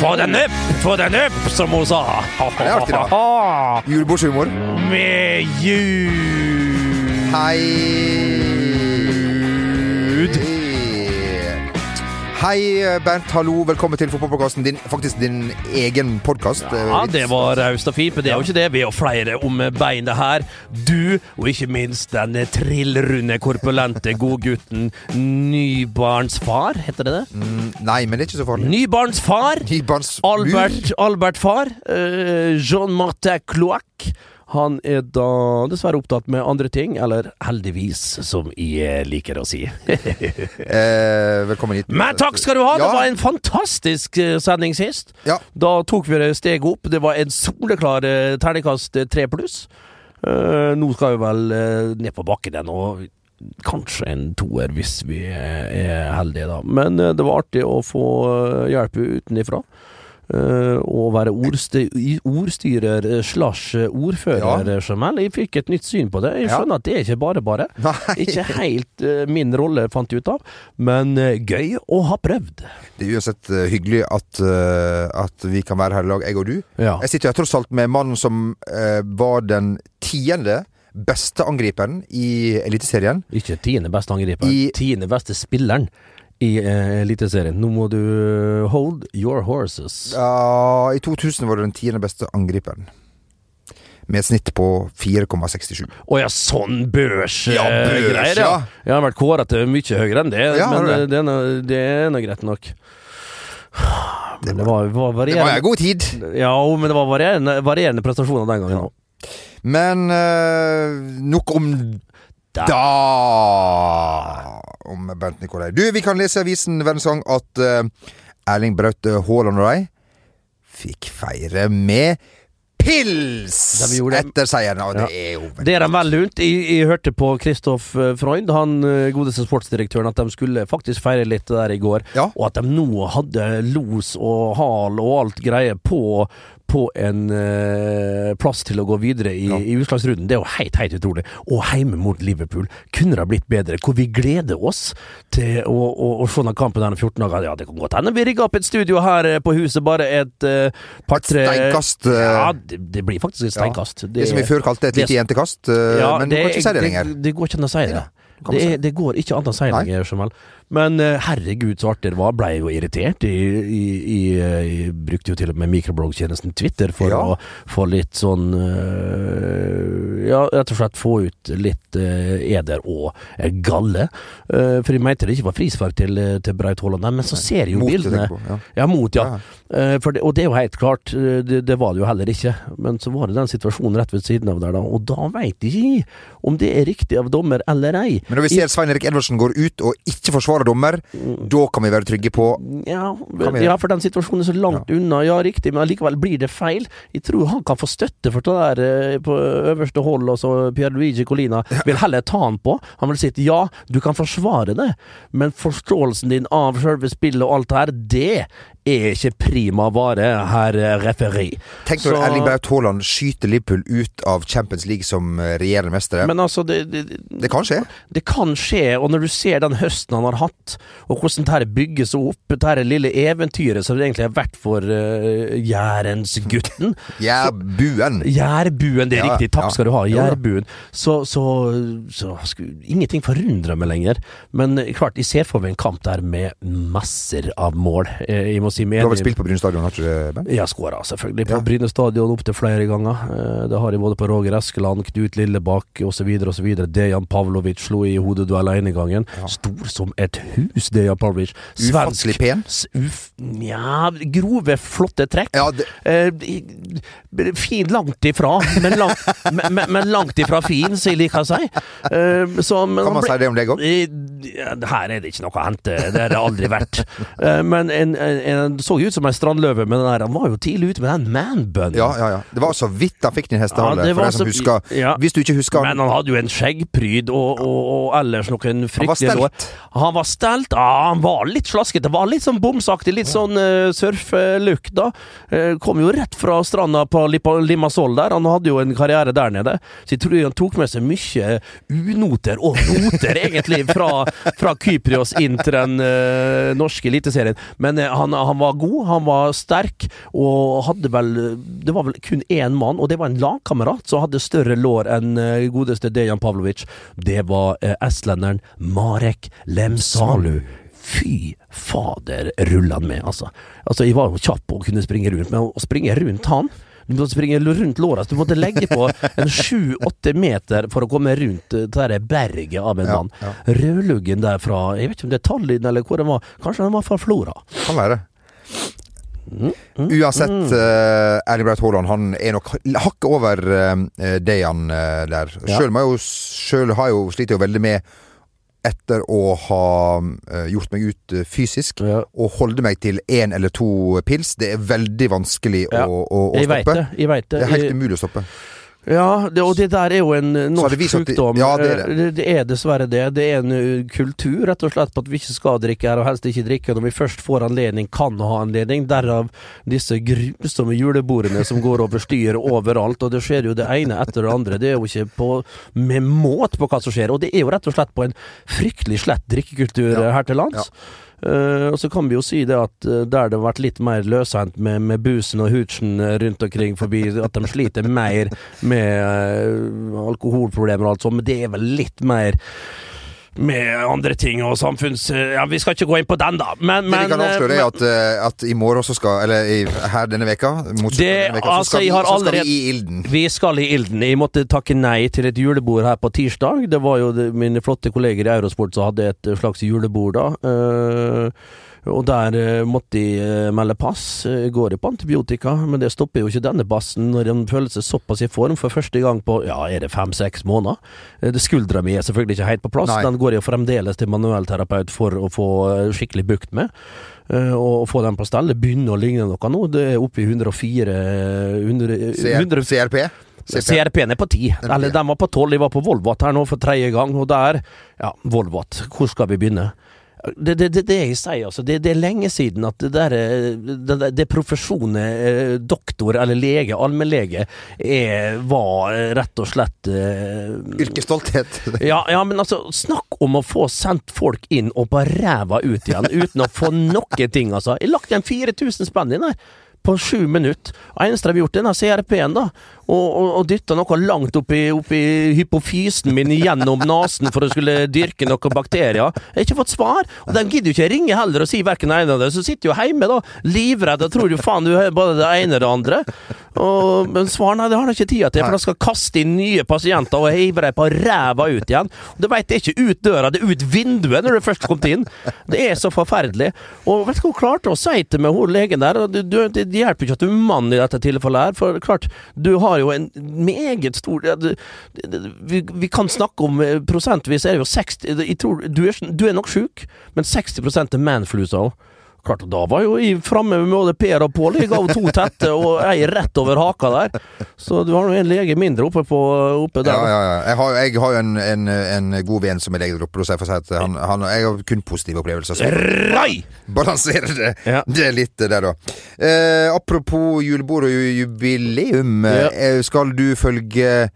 Få den opp, få den opp, som hun sa. Det er artig, da. Julebordshumor. Med jul. Hei Hei, Bernt. Hallo. Velkommen til fotballpodkasten din. Faktisk din egen podkast. Ja, det var raust og fint, men det er jo ikke det. Vi har flere om beinet her. Du, og ikke minst den trillrunde, korpulente godgutten Nybarnsfar, heter det det? Mm, nei, men det er ikke så farlig. Nybarnsfar. Nybarns Albert, Albert Far. Uh, Jean-Martin Cloac. Han er da dessverre opptatt med andre ting, eller heldigvis, som jeg liker å si. eh, velkommen hit. Men takk skal du ha! Ja. Det var en fantastisk eh, sending sist. Ja. Da tok vi det steget opp. Det var en soleklar eh, terningkast tre pluss. Uh, nå skal vi vel uh, ned på bakken igjen, og kanskje en toer hvis vi er heldige, da. Men det var artig å få hjelp utenifra. Å være ordstyrer slash ordfører, ja. Jeg fikk et nytt syn på det. Jeg skjønner at det er ikke bare bare. Nei. Ikke helt min rolle, fant jeg ut av, men gøy å ha prøvd. Det er uansett hyggelig at, at, vi kan være her i lag, jeg og du. Ja. Jeg sitter her tross alt med mannen som var den tiende beste angriperen i Eliteserien. Ikke tiende beste angriperen, I, tiende beste spilleren i eh, Eliteserien. Nå må du eh, hold your horses. Ja, I 2000 var du den tiende beste angriperen. Med et snitt på 4,67. Å ja, sånn børsgreier, ja, børs, ja. Jeg har vært kåra til mye høyere enn det, ja, men det. Det, er noe, det er nå greit nok. Men det var, var varierende. Det var en god tid. Ja, men det var varierende, varierende prestasjoner den gangen òg. Men øh, nok om da. da om Bent Nikolai. Du, vi kan lese i avisen Verdensgang at uh, Erling Braut Haaland og de fikk feire med pils etter seieren. Og det er jo Det er de vel lunt. Jeg, jeg, hørte på Christoph eh, Freund, han eh, godeste sportsdirektøren, at de skulle faktisk feire litt der i går. Ja. Og at de nå hadde los og hal og alt greie på på en uh, plass til å gå videre i, ja. i utslagsrunden. Det er jo helt, helt utrolig. Og hjemme mot Liverpool kunne det ha blitt bedre. Hvor vi gleder oss til å, å, å se den kampen her om 14 dager. Ja, det kan godt hende vi rigger opp et studio her eh, på huset, bare et uh, par-tre Steinkast. Uh, ja, det, det, blir faktisk et steinkast. Ja. Det, det, som vi før kalte et lite jentekast. Ja, men du kan ikke si det lenger. Det, går ikke an å si det. Det, er, det, går ikke an å si det lenger, men uh, herregud så artig det var. Blei jo irritert. Jeg, brukte jo til og med mikrobloggtjenesten Twitter for ja. å få litt sånn uh, Ja, rett og slett få ut litt uh, eder og galle. for jeg mente det ikke var frispark til, til Braut Haaland. Men så ser jeg jo mot, bildene. Ja. ja. mot, ja. ja. Det, og det er jo helt klart, det, det, var det jo heller ikke. Men så var det den situasjonen rett ved siden av der, da. Og da veit jeg ikke om det er riktig av dommer eller ei. Men når vi ser Svein Erik Edvardsen går ut og ikke forsvarer dommer, da kan vi være trygge på Ja, ja for den situasjonen er så langt ja. unna. Ja, riktig, men allikevel blir det feil. Jeg tror han kan få støtte for det der eh, på øverste hold, og så Pierre Luigi Colina vil heller ta han på. Han vil si at ja, du kan forsvare det, men forståelsen din av selve spillet og alt det her, det er ikke prima vare, herr referi. Tenk når så, Erling Braut Haaland skyter Liverpool ut av Champions League som eh, regjerende mestere. Men altså, det, det, det, kan skje. Det kan skje, og når du ser den høsten han har hatt, og hvordan dette bygges opp, dette lille eventyret som det egentlig har vært for uh, Jærensgutten Jærbuen. Jærbuen, det er ja, riktig. Takk ja. skal du ha. Jærbuen. Så, så, så, så Ingenting forundrer meg lenger. Men eh, klart, jeg ser for meg en kamp der med masser av mål. Jeg må si Du har vel spilt på Bryne stadion, har du ikke det? Jeg skåra selvfølgelig på ja. Bryne stadion opptil flere ganger. Eh, det har jeg både på Roger Eskeland, Knut Lillebakk osv. osv. Dejan Pavlovic slo i hodeduell ene gangen. Ja. Stor som et hus, Dejan Pavlovic. Ufattelig pen? Uf, ja, grove, flotte trekk. Ja, det... eh, fin langt ifra, men, langt, men, men, langt ifra fin, som jeg liker å si. Eh, så, kan man ble, si det om deg òg? Her er det ikke noe å hente. Det har det aldri vært. Eh, men en, en han så jo ut som ei strandløve, men der, han var jo tidlig ute med den manbunnen. Ja, ja, ja. Det var så vidt han fikk den hestehalen, ja, for deg som husker. Ja. Hvis du ikke husker Men han hadde jo en skjeggpryd og, og, og ellers noen fryktelige Han var stelt. Han var stelt, ja, han var litt slaskete. Var litt sånn bomsaktig, litt sånn uh, surfelook, da. Uh, kom jo rett fra stranda på Limassol der. Han hadde jo en karriere der nede, så jeg tror han tok med seg mye unoter, og noter egentlig, fra, fra Kyprios inn til den uh, norske eliteserien. Men uh, han, han var god, han var sterk, og hadde vel Det var vel kun én mann, og det var en lagkamerat som hadde større lår enn eh, godeste Dejan Pavlovic. Det var eh, estlenderen Marek Lemsalu. Fy fader, rulla han med, altså. Altså, Jeg var jo kjapp og kunne springe rundt, men å springe rundt han du måtte springe rundt låra, så du måtte legge på en sju-åtte meter for å komme rundt eh, det berget av en Ja, mann. ja. Rødluggen der fra Jeg vet ikke om det er Tallinn eller hvor den var. Kanskje den var fra Flora. Kan være. Mm, Uansett, uh, Erling Braut Haaland han er nok hakket over uh, Dejan uh, der. Sjøl ja. jeg har jo sliter jo veldig med etter å ha gjort meg ut fysisk. Ja. Å holde meg til én eller to pils, det er veldig vanskelig Ja. å, å, å stoppe. det. Det. Er helt umulig å stoppe. Ja, det, og det der er jo en eh, norsk sjukdom. ja, det er det. Eh, det. Det er dessverre det. Det er en eh, kultur, rett og slett, på at vi ikke skal drikke her, og helst ikke drikke når vi først får anledning, kan ha anledning. Derav disse grusomme julebordene som går over styr overalt, og det skjer jo det ene etter det andre. Det er jo ikke på, med måte på hva som skjer, og det er jo rett og slett på en fryktelig slett drikkekultur Ja. her til lands. Eh, og så kan vi jo si det at uh, der det har vært litt mer løshendt med, med busen og hoochen eh, rundt omkring forbi, at de sliter mer med uh, alkoholproblemer og alt sånt, men det er vel litt mer med andre ting og samfunns... Ja, vi skal ikke gå inn på den, da, men, Det vi kan avsløre, eh, er at, eh, at i morgen så skal Eller i, her denne veka, mot Det- denne veka, så altså, skal, vi, så skal vi i ilden. Vi skal i ilden. Jeg måtte takke nei til et julebord her på tirsdag. Det var jo mine flotte kolleger i Eurosport som hadde et slags julebord da. Eh, og der eh, måtte de eh, melde pass. Går jo på antibiotika, men det stopper jo ikke denne bassen når de føler seg såpass i form for første gang på ja, er det fem-seks måneder. Eh, det Skuldra mi er selvfølgelig ikke helt på plass. Nei. Den går jo fremdeles til manuellterapeut for å få eh, skikkelig bukt med. eh, og få den på stell. Det begynner å ligne noe nå. Det er oppe i 104 100, CR, 100 CRP? CRP-en er på ti. Den er på Eller ti. den var på tolv. Jeg var på Volvat her nå for tredje gang, og der Ja, Volvat. Hvor skal vi begynne? Det, det, det, det jeg sier, altså. Det, det er lenge siden at det der eh, Det, det, profesjonen eh, doktor eller lege, allmennlege, var eh, rett og slett uh, Yrkesstolthet. ja, ja, men altså, snakk om å få sendt folk inn og på ræva ut igjen uten å få noen ting, altså. Jeg lagt igjen 4000 spenn inn der. På sju minutter. Og eneste de har gjort, er CRP-en, da. Og, og, dytta noe langt opp i, opp i hypofysen min gjennom nesen for å skulle dyrke noen bakterier. Jeg har ikke fått svar. Og de gidder jo ikke ringe heller og si verken det ene eller det. Så sitter jo hjemme, da, livredd og tror jo faen du har både det ene og det andre. Og, men svar, nei, det har de ikke tida til, for de skal kaste inn nye pasienter og hive dem på ræva ut igjen. Du veit det er ikke ut døra, det er ut vinduet når du først kom inn. Det er så forferdelig. Og vet du hva hun klarte å si til meg, hun legen der? du, det hjelper ikke at du er mann i dette tilfellet her, for klart, du har jo en meget stor ja, du- vi, vi kan snakke om eh, prosentvis, er det jo 60 jeg tror, du, er, du er nok sjuk, men 60 er manflusa òg. Klart, Da var jo jeg framme med både Per og Pål. Jeg ga to tette og ei rett over haka der. Så du har nå en lege mindre oppe, på, oppe der. ja, ja. Jeg har, jeg har jo en, en, en god venn som er lege der oppe, så jeg får si at han, han, jeg har kun positive opplevelser. Så Rai! balanserer det, Ja. det er litt der, da. Eh, apropos julebord og jubileum. Ja. eh, Skal du følge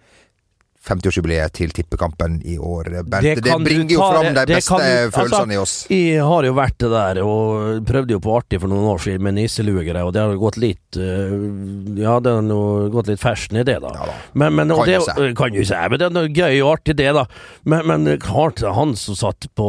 50-årsjubileet til Tippekampen i år, Bernt? Det Det, bringer jo fram de beste kan du- følelsene altså, i oss. Jeg har jo vært det der, og prøvde jo på artig for noen år siden med nisseluegreier, og det har gått litt øh, Ja, det har gått litt fersen i det, da. Ja da. Men, men Kan det, jo. Kan jo si, men det er noe gøy og artig, det, da. Men, men klart, han som satt på,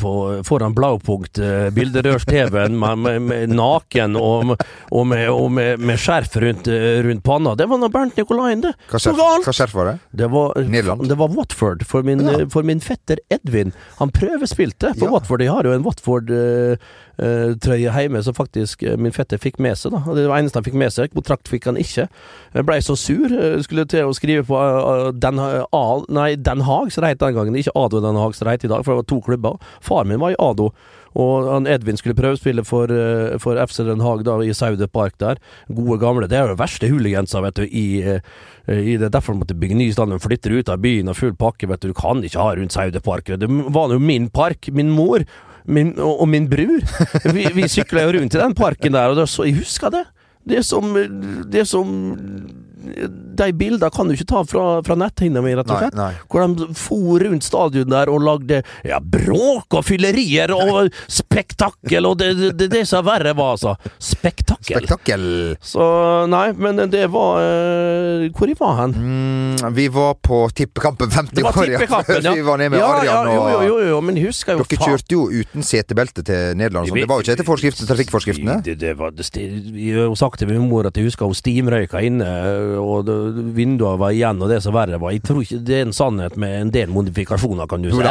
på foran Blaupunkt, eh, bilderørs-TV-en, naken og, og, med, og med, med skjerf rundt, eh, rundt panna, det var nå Bernt Nikolain, det. Hva skjerf, hva skjerf var det? Det var, Nederland? det var Watford, for min, Ja. for min fetter Edvin. Han prøvespilte for Ja. Watford. De har jo en Watford-trøye hjemme som faktisk eh, min fetter fikk med seg. da Det var eneste han fikk med seg. Kontrakt fikk han ikke. Jeg blei så sur. eh, Skulle til å skrive på uh, Den, uh, nei, Den Haag, som det het den gangen. Ikke Ado Den Haag, som det het i dag, for det var to klubber. Far min var i Ado. Og han Edvin skulle prøvespille for, eh, for FC Den Haag da, i Saude Park der. Gode gamle. Det er jo det verste hooligansa, vet du, i, eh, i det. Derfor måtte bygge ny stadion. Flytter ut av byen og full pakke, vet du. Du kan ikke ha rundt Saude Park. Det var jo min park. Min mor min, og, og min bror. Vi, vi sykla jo rundt i den parken der, og så, jeg husker det. Det som Det som de bildene kan du ikke ta fra, fra netthinna mi, rett og slett. nei. Hvor de for rundt stadion der og lagde ja, bråk og fyllerier og spektakkel, og det, det, det, som verre var, altså. Spektakkel. Spektakkel. Så nei, men det var uh, Hvor jeg var hen? Mm, vi var på tippekampen 50 år, ja. Vi var nede med ja, jo, og jo, jo, jo, men husker jo Dere faen- kjørte jo uten setebelte til Nederland. Det var jo ikke etter forskriftene, trafikkforskriftene. Det, det var, det, jeg har sagt til min mor at jeg husker hun stimrøyka inne, og vinduene var igjen, og det som verre var. Jeg tror ikke det er en sannhet med en del modifikasjoner, kan du si.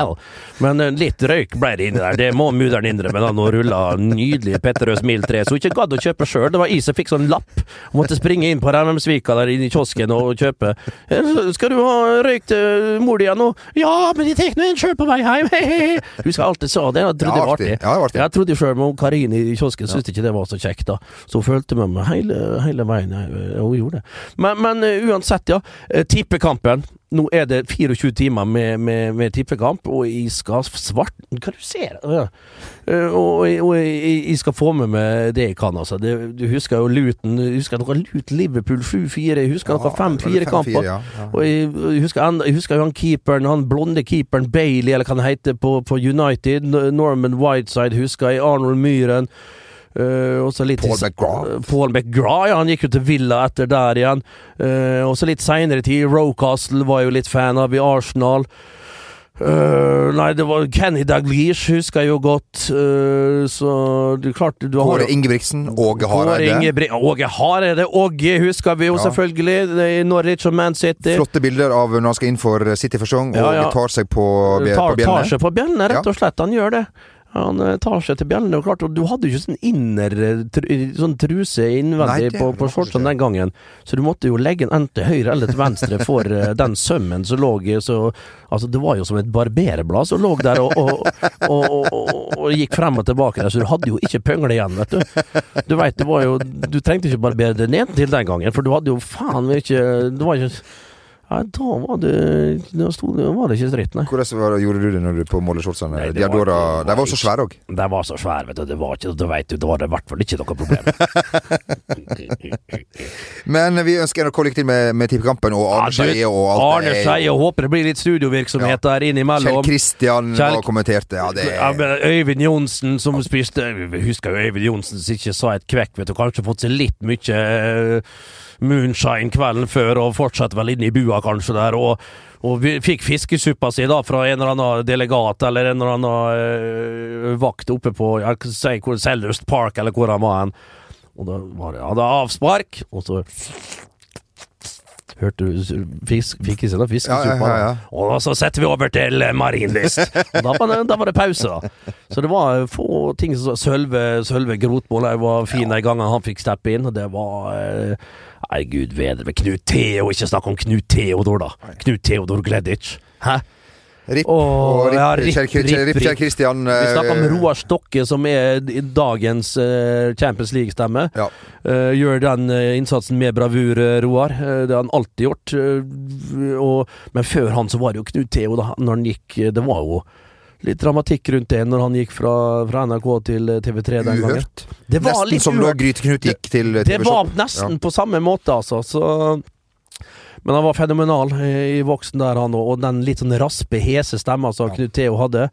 Men eh, litt røyk ble det inni der, det må mudder'n innrømme. Han rulla nydelig Petterøes Mild 3, så hun ikke gadd å kjøpe sjøl. Det var jeg som fikk sånn lapp. Hun måtte springe inn på Remmemsvika der inne i kiosken og kjøpe. «Eh, Skal du ha røyk til mor di nå? Ja, men jeg tar nå en sjøl på vei hjem. Husker jeg alltid sa det. Jeg trodde det var artig. artig. Ja, det var artig. Jeg trodde sjøl med Karin i kiosken syntes ikke det var så kjekt, da. Så hun fulgte med meg hele, hele veien. Ja, Hun gjorde det. Men, men eh, uansett, ja. Eh, Tippekampen. Nå er det 24 timer med, med, med tippekamp, og jeg skal svart Hva du ser ja. Eh, Og, og jeg, jeg skal få med meg det jeg kan, altså. Det, du husker jo Luton. Jeg husker noe Luton Liverpool 7-4. Jeg husker noe 5-4-kamper. Ja, ja. Og jeg, jeg husker, jeg husker jo han keeperen, han blonde keeperen Bailey, eller hva han heter på, på United. Norman Whiteside husker jeg. Arnold Myhren. Så litt Paul McGrath. Eh, Paul McGrath, ja. Han gikk jo til Villa etter der igjen. Uh, og så litt seinere tid. Rocastle var jo litt fan av i Arsenal. Uh, nei, det var Kenny Daglish, husker jeg jo godt. Uh, så det er klart du har Kåre Ingebrigtsen, Åge Hareide. Ingebri- Åge Hareide. Åge husker vi jo Ja. selvfølgelig. Er Norwich og Man City. Flotte bilder av når han skal inn for City-forsong, Ja, og ja. tar seg på, bje- tar, tar seg på bjellene, rett og slett. Han gjør det. Han eh, tar seg til bjellene, og klart, og du hadde jo ikke sånn inner eh, sånn truse innvendig Nei, på, på shortsen den gangen, så du måtte jo legge den enten til høyre eller til venstre for eh, den sømmen som lå så Altså, det var jo som et barberblad som lå der og, og, og, og, og, og gikk frem og tilbake der, så du hadde jo ikke pøngle igjen, vet du. Du veit, det var jo Du trengte ikke barbere det ned til den gangen, for du hadde jo faen ikke Det var ikke ja, da var det Da sto da var det ikke stritt, nei. Hvordan var, gjorde du det når du på måleshortsene? De, det var De var så svære òg. De var så svære, vet du. Det var ikke, da vet du, da var det i hvert fall ikke noe problem. Men vi ønsker noe lykke til med, med tippekampen og Arne Ja, Skeie og alt Arne Skeie, håper det blir litt studiovirksomhet der Kjell innimellom. Kristian Kjell- kommenterte. Ja, det Ja, men Øyvind Johnsen som spiste Jeg husker jo Øyvind Johnsen som ikke sa et kvekk, vet du. Kanskje fått seg litt mye eh, moonshine kvelden før, og fortsatte vel inne i bua kanskje der. og og vi fikk fiskesuppa si da fra en eller annen delegat eller en eller annen øh, vakt oppe på jeg kan si hvor Selhurst Park, eller hvor han var hen. Og da var det, hadde avspark, og så Hørte du fisk, fikk i seg da fiskesuppa? Ja, ja, ja, ja. Og så setter vi over til eh, Marienlyst. Og da var, det, da var det pause, da. Så det var få ting som Sølve, Sølve Grotmål var fin ja. den gangen han fikk steppe inn. Og det var eh, Nei, gud bedre med Knut Theo. Ikke snakk om Knut Theodor, da. Knut Theodor Gleditsch. Hæ? Ripp og Ripp, ja, rip, Kjell, rip, Ripp, Kjell Vi snakker om eh, Roar Stokke, som er dagens eh, Champions League-stemme. Ja. Eh, gjør den innsatsen med bravur, Roar. Det har han alltid gjort. og, men før han så var det jo Knut Theo, da, når han gikk Det var jo litt dramatikk rundt det når han gikk fra, fra NRK til eh, TV3 den gangen. Uhørt. Det var Nesten litt som da. Gryteknut gikk til TV Det var nesten nesten på samme måte, altså. Så men han var fenomenal eh, i voksen der, han òg. Og den litt sånn raspe, hese stemma som Knut Theo hadde.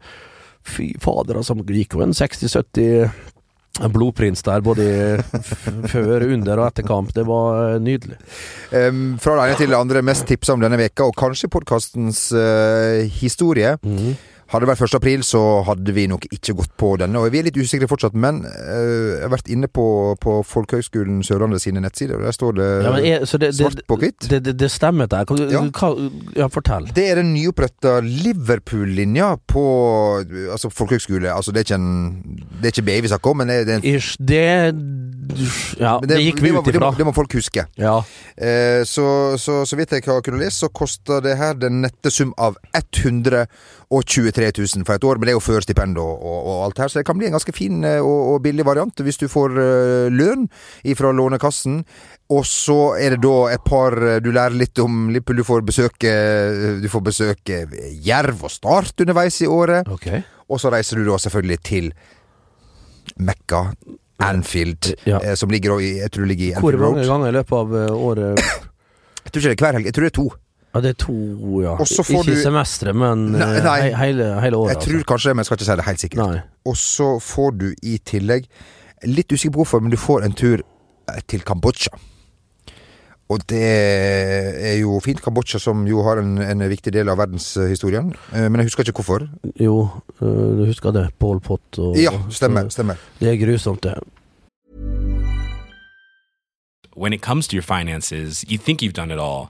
Fy fader, altså. Gikk jo en 60-70 blodprins der, både før, under og etter kamp. Det var eh, nydelig. Um, fra det ene til det andre, mest tipsa om denne veka, og kanskje podkastens uh, historie. Hadde det vært 1. april, så hadde vi nok ikke gått på denne. Og vi er litt usikre fortsatt, men eh, jeg har vært inne på, på Folkehøgskolen Sørlandet sine nettsider, og der står det, Ja, er, så det, det, svart på hvitt. det, det, det stemmer der. Hva, Ja. hva, ja, fortell. Det er den nyoppretta Liverpool-linja på altså folkehøgskole. Altså, det er ikke en Det er ikke BI vi snakker om, men det, det, er en- Ish, det Ja, det, gikk vi ut ifra. Det må folk huske. Ja. Eh, så, så, så vidt jeg har kunnet lese, så koster det her den nette sum av 123 000 for et år. Men det er jo før stipend og, og, og alt her, så det kan bli en ganske fin eh, og, og billig variant hvis du får eh, lønn ifra Lånekassen. Og så er det da et par eh, Du lærer litt om Lippel. Du får besøke Du får besøke Jerv og Start underveis i året. Okay. Og så reiser du da selvfølgelig til Mekka. Anfield, Ja. som ligger i Jeg tror det ligger i Hvor Anfield Road. mange ganger i løpet av året Jeg tror ikke det er hver helg, jeg tror det er to. Ja, det er to, ja. Ikke du- semestre, men Nei, eh, nei. he- hele, hele året. Jeg tror kanskje det, men jeg skal ikke si det helt sikkert. altså. Og så får du i tillegg Litt usikker på hvorfor, men du får en tur eh, til Kambodsja. Og det er jo fint. Kambodsja som jo har en, en viktig del av verdenshistorien. Eh, Men jeg husker ikke hvorfor. Jo, du husker det? Pål Pott og Ja, stemmer. stemmer. Det er grusomt, det. when it comes to your finances, you think you've done it all.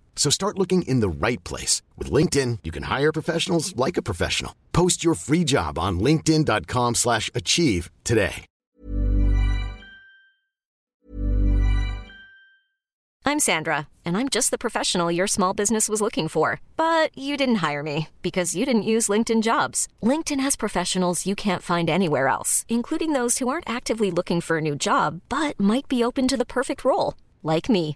So start looking in the right place. With LinkedIn, you can hire professionals like a professional. Post your free job on linkedin.com slash achieve today. I'm Sandra, and I'm just the professional your small business was looking for. But you didn't hire me because you didn't use LinkedIn jobs. LinkedIn has professionals you can't find anywhere else, including those who aren't actively looking for a new job but might be open to the perfect role, like me.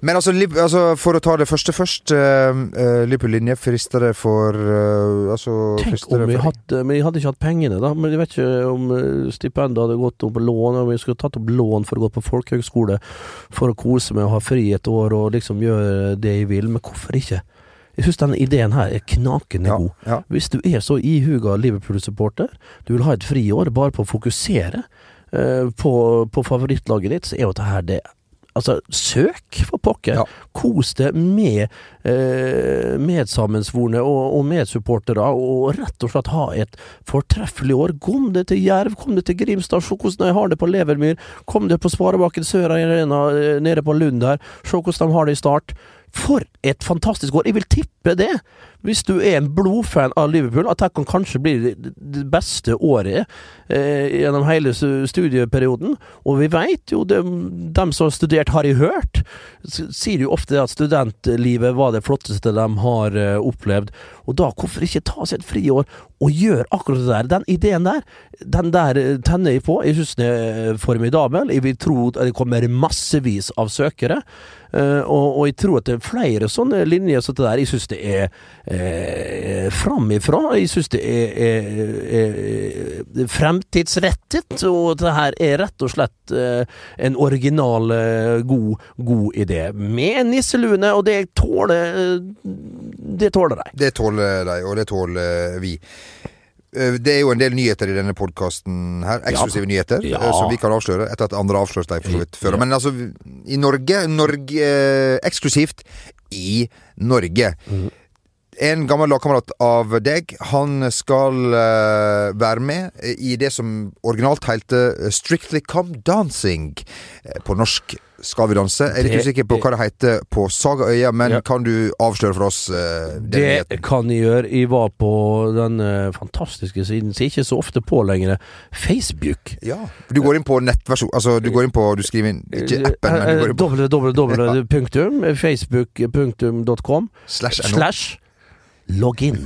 Men altså, altså, for å ta det første først. Uh, Liverpool-linje frister det for uh, Altså Tenk om vi hadde Men jeg hadde ikke hatt pengene, da. Men jeg vet ikke om eh, stipendet hadde gått opp lån, om vi skulle tatt opp lån for å gå på folkehøgskole for å kose meg og ha fri et år og liksom gjøre det jeg vil. Men hvorfor ikke? Jeg syns denne ideen her er knakende ja, god. ja. Hvis du er så ihuga Liverpool-supporter, du vil ha et friår bare på å fokusere uh, på, på favorittlaget ditt, så er jo dette det Altså, søk, for pokker! Ja. Kos deg med eh, medsammensvorne og, og medsupportere, og rett og slett ha et fortreffelig år. Kom deg til Jerv, kom deg til Grimstad, se hvordan de har det på Levermyr. Kom deg på Sparebakken Sør Arena eh, nede på Lund der, se hvordan de har det i start. For et fantastisk år! Jeg vil tippe det, hvis du er en blodfan av Liverpool, at dette kan kanskje bli det det beste året eh, gjennom hele studieperioden. Og vi veit jo, det, dem som har studert, har jeg hørt, sier jo ofte at studentlivet var det flotteste de har eh, opplevd. Og da, hvorfor ikke ta seg et friår og gjøre akkurat det der? Den ideen der, den der eh, tenner jeg på. Jeg syns den er formidabel. Jeg vil tro at det kommer massevis av søkere. Eh, og, og jeg tror at det er flere sånne linjer som det der. Jeg syns det er eh, framifrå. Jeg syns det er, er, er, fremtidsrettet, og det her er rett og slett eh, en original, eh, god, god idé. Med nisseluene, og det tåler Det tåler de. Det tåler de, og det tåler vi. Eh, Det er jo en del nyheter i denne podkasten her. Eksklusive nyheter. Ja. eh, Som vi kan avsløre, etter at andre har avslørt dem for så vidt før. Men altså, i Norge, Norge eh, Eksklusivt i Norge. En gammel lagkamerat av deg, han skal eh, være med i det som originalt helte Strictly Come Dancing. på norsk Skal vi danse? Jeg er litt Det- usikker på hva det heter på Sagaøya, men Ja. kan du avsløre for oss uh, Det nyheten? kan jeg gjøre. Jeg var på den uh, fantastiske siden, som jeg ikke så ofte på lenger, Facebook. Ja. Du går inn på nettversjon Altså, du går inn på Du skriver inn ikke appen, men du går inn på www.facebook.com slash no. Slash inn.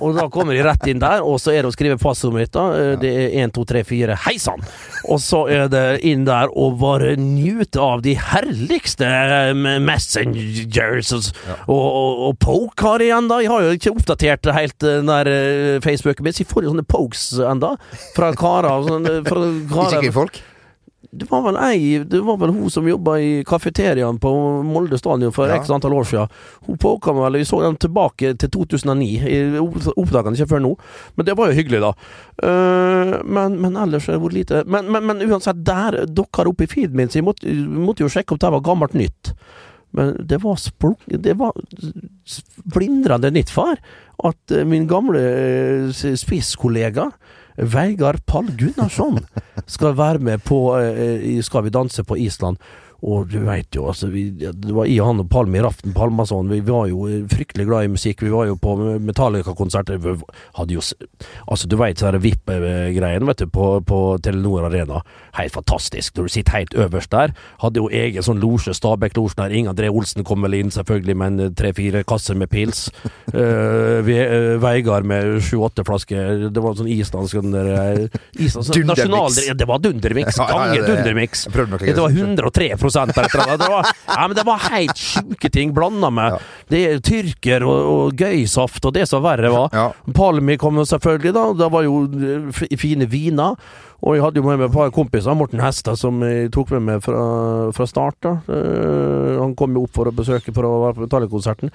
og da kommer de rett inn der, og så er det å skrive passordet mitt. da Eh, Det er 1, 2, 3, 4, hei sann! Og så er det inn der og bare nyte av de herligste eh, messengers. Og, og, og, og poke har jeg ennå. Jeg har jo ikke oppdatert helt den der eh, Facebooken min, så jeg får jo sånne pokes ennå. Fra karer. Sånn, eh, Ikke karer. Det var vel ei Det var vel hun som jobba i kafeteriaen på Molde stadion for Ja. x antall år siden. Hun meg vel, vi så den tilbake til 2009. Jeg oppdaga den ikke før nå, men det var jo hyggelig, da. Uh, men, men ellers har det vært lite men, men, men uansett, der dukka det opp i feeden min, så jeg måtte, måtte jo sjekke om det var gammelt nytt. Men det var splunk... Det var splindrende nytt, far, at eh, min gamle eh, spisskollega Vegard Pall Gunnarsson skal være med på eh, Skal vi danse på Island. Og du veit jo, altså vi, Det var jeg, han og Palme i Raften Palmason. Vi var jo fryktelig glad i musikk. Vi var jo på. Hadde jo Altså, du veit så VIP-greien vet du, på, på Telenor Arena. Helt fantastisk. Når du sitter helt øverst der. Hadde jo egen sånn losje, Stabæk-losjen der. Ingen André Olsen kom vel inn, selvfølgelig, med en tre-fire kasser med pils. Uh, Veigard med sju-åtte flasker. Det var sånn islandsk sånn der, eh, Dundermix. ja, Det var dundermix. Gange dundermix. Det var 103 eller et eller annet. Det var, ja, men det var helt sjuke ting blanda med. Ja. Det er tyrker og, og gøysaft og det som verre var. Ja. Palmi kom selvfølgelig, da. Det var jo eh, fine viner. Og jeg hadde jo med meg et par kompiser, Morten Hestad, som jeg tok med meg fra, fra start. da. Uh, han kom jo opp for å besøke for å være på Metallica-konserten.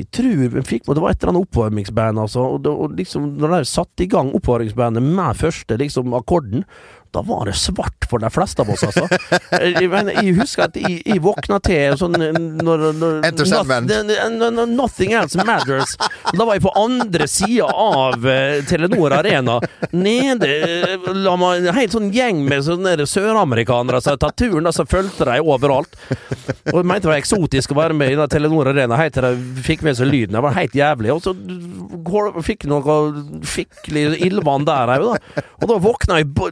Jeg tror vi fikk med Det var et eller annet oppvarmingsband, altså. Og, det, og liksom, når de satte i gang oppvarmingsbandet med første liksom, akkorden, da var det svart for de fleste av oss, altså. jeg, men jeg husker at jeg, jeg våkna til sånn når, når, Enter Sandman. Noth- n- n- Nothing else matters. Da var jeg på andre sida av uh, Telenor Arena. Nede eh, la meg en helt sånn gjeng med sånne søramerikanere som hadde tatt turen, og så fulgte de overalt. Og jeg mente det var eksotisk å være med i den Telenor Arena helt til de fikk med seg lyden. Det var helt jævlig. Og så fikk jeg noe skikkelig ildvann der òg, da. Og da våkna jeg bo-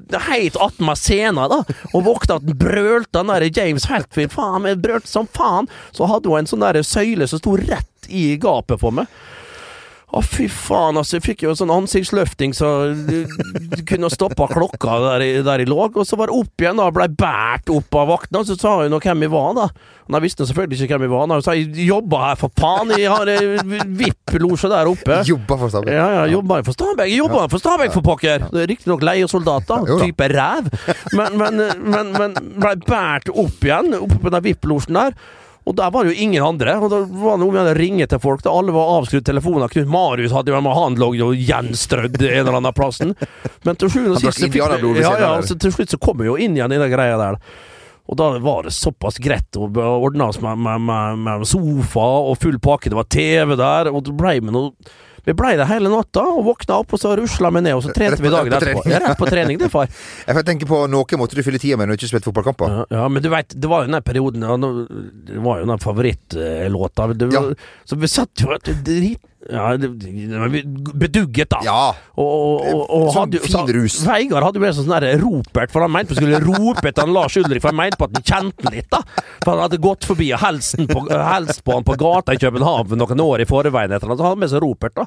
helt attmed scenen, da. Og våkna at brølte den der James Hetfield. Faen, jeg brølte som faen. Så hadde hun en sånn der søyle som sto rett i gapet på meg. Å, fy faen, altså. Jeg fikk jo sånn ansiktsløfting så du, kunne stoppa klokka der, der jeg lå. Og så var det opp igjen, da. Blei båret opp av vaktene. Og så sa hun hvem jeg var, da. Og jeg visste selvfølgelig ikke hvem jeg var. Da. Hun sa jeg jobba her, for faen. Jeg har eh, VIP-losje der oppe. Jobba for Stabæk. Ja, ja, jobba for Stabæk. Jobba for Stabæk, for pokker! Det Riktignok leiesoldat, da. Jo da. Type ræv. Men, men, men, men blei båret opp igjen, oppe på den VIP-losjen der. Og der var det jo ingen andre. Og da var det med å ringe til folk. Da alle var avskrudd telefoner. Knut Marius hadde jo han lå jo gjenstrødd en eller annen plassen. Men til sjuende og sist så drakk fikk indianerblod ved ja, ja, så til slutt så kom vi jo inn igjen i den greia der. Og da var det såpass greit å ordne oss med, med, med, med sofa og full pakke. Det var TV der, og det ble med noe Vi blei der hele natta og våkna opp, og så rusla vi ned, og så trente vi dagen etterpå. Ja, rett på trening, det, far. Jeg får tenke på Noe måtte du fylle tida med når du ikke spilte fotballkamper. Ja, ja, men du veit, det var jo den perioden Det var jo den favorittlåta. Ja. Så vi satt jo drit... Ja, bedugget, da. Ja. Og, og, og, Sånn hadde, fin rus. Veigar hadde jo med sånn ropert, for han mente vi skulle rope etter Lars Ulrik, for han mente på at han kjente litt, da. For han hadde gått forbi og helst på, på han på gata i København noen år i forveien etter han, så han hadde med seg ropert, da.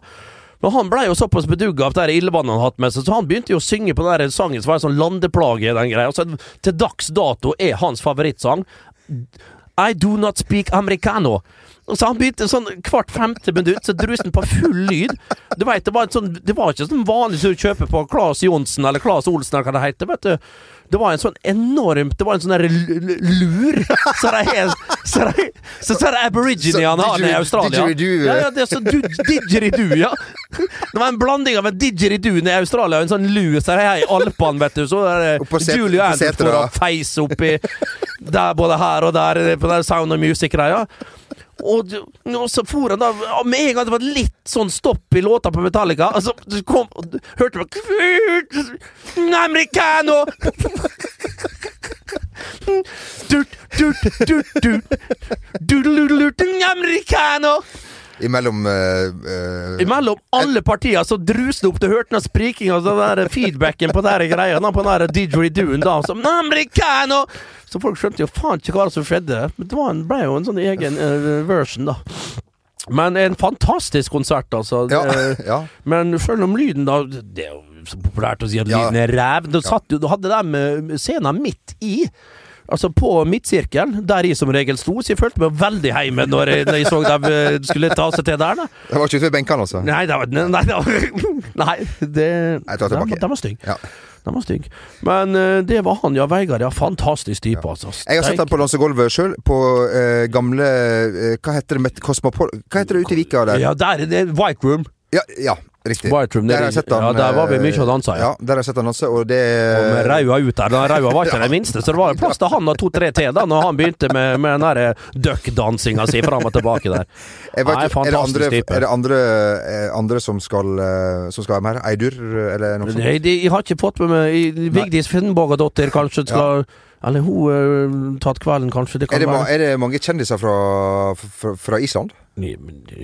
Men han blei jo såpass bedugga av det ildvannet han hadde med seg, så han begynte jo å synge på den der sangen som var en sånn landeplage, den greia. Så til dags dato er hans favorittsang I do not speak americano. Og så han begynte sånn hvert femte minutt, så drusen på full lyd. Du vet, det var, en sånn, det var ikke sånn vanlig som du kjøper på Claes Johnsen eller Claes Olsen eller hva det heter. vet du. Det var en sånn enormt Det var en sånn der l- l- lur Så det er Så det er Så så er Så i Australia. didgeridoo, Ja, ja, det er så du- didgeridoo, ja. Det var en blanding av en didgeridoo i Australia og en sånn lur så det er her i Alpene, vet du. Så er det Julie Andrews setet, får da. oppi der, både her og der, på den Sound of Music-greia. Og, og så for han da og Med en gang det var litt sånn stopp i låta på Metallica, altså, så kom, og du hørte du Americano! Du, du, du, du, du, du, du, du, americano. Imellom uh, uh, Imellom alle partier så druste det opp. Du hørte den sprikinga og den der feedbacken på den greia på den didgeridooen da. Som americano! Så folk skjønte jo faen ikke hva som skjedde. Men det var en, ble jo en sånn egen uh, version, da. Men en fantastisk konsert, altså. Ja. Ja. Men selv om lyden da Det er jo så populært å si at lyden er ræv. Da satt du hadde de scenen midt i. Altså på midtsirkelen, der jeg som regel sto, så jeg følte meg veldig hjemme når jeg, når jeg så dem eh, skulle ta seg til der. da Det var ikke ute ved benkene, altså. Nei, det var, nei, det var, nei det, den, den var stygg. Ja. Den var stygg. Men eh, det var han, ja. Vegard, ja. Fantastisk type, altså. Jeg har sett han på dansegulvet sjøl, på eh, gamle eh, Hva heter det Cosmopol... Hva heter det ute i Vika der? Ja, der er det White Room. Ja, ja riktig. Der jeg sett han, ja, der var vi eh, mye og dansa, ja. ja. Der har jeg sett han danse, og det Og med raua ut der. Den raua var ikke den minste, så det var plass til han og to-tre til da når han begynte med, med den derre duck-dansinga si fram og tilbake der. Jeg vet Nei, ikke, er det andre, type. er det andre, eh, andre som, skal, eh, som skal være med her? Eidur, eller noe sånt? Nei, de, jeg har ikke fått med meg Vigdis Finnbogadottir kanskje skal Eller hun uh, tatt kvelden, kanskje. Det Er det, være. er det mange kjendiser fra, fra, fra Island? Det,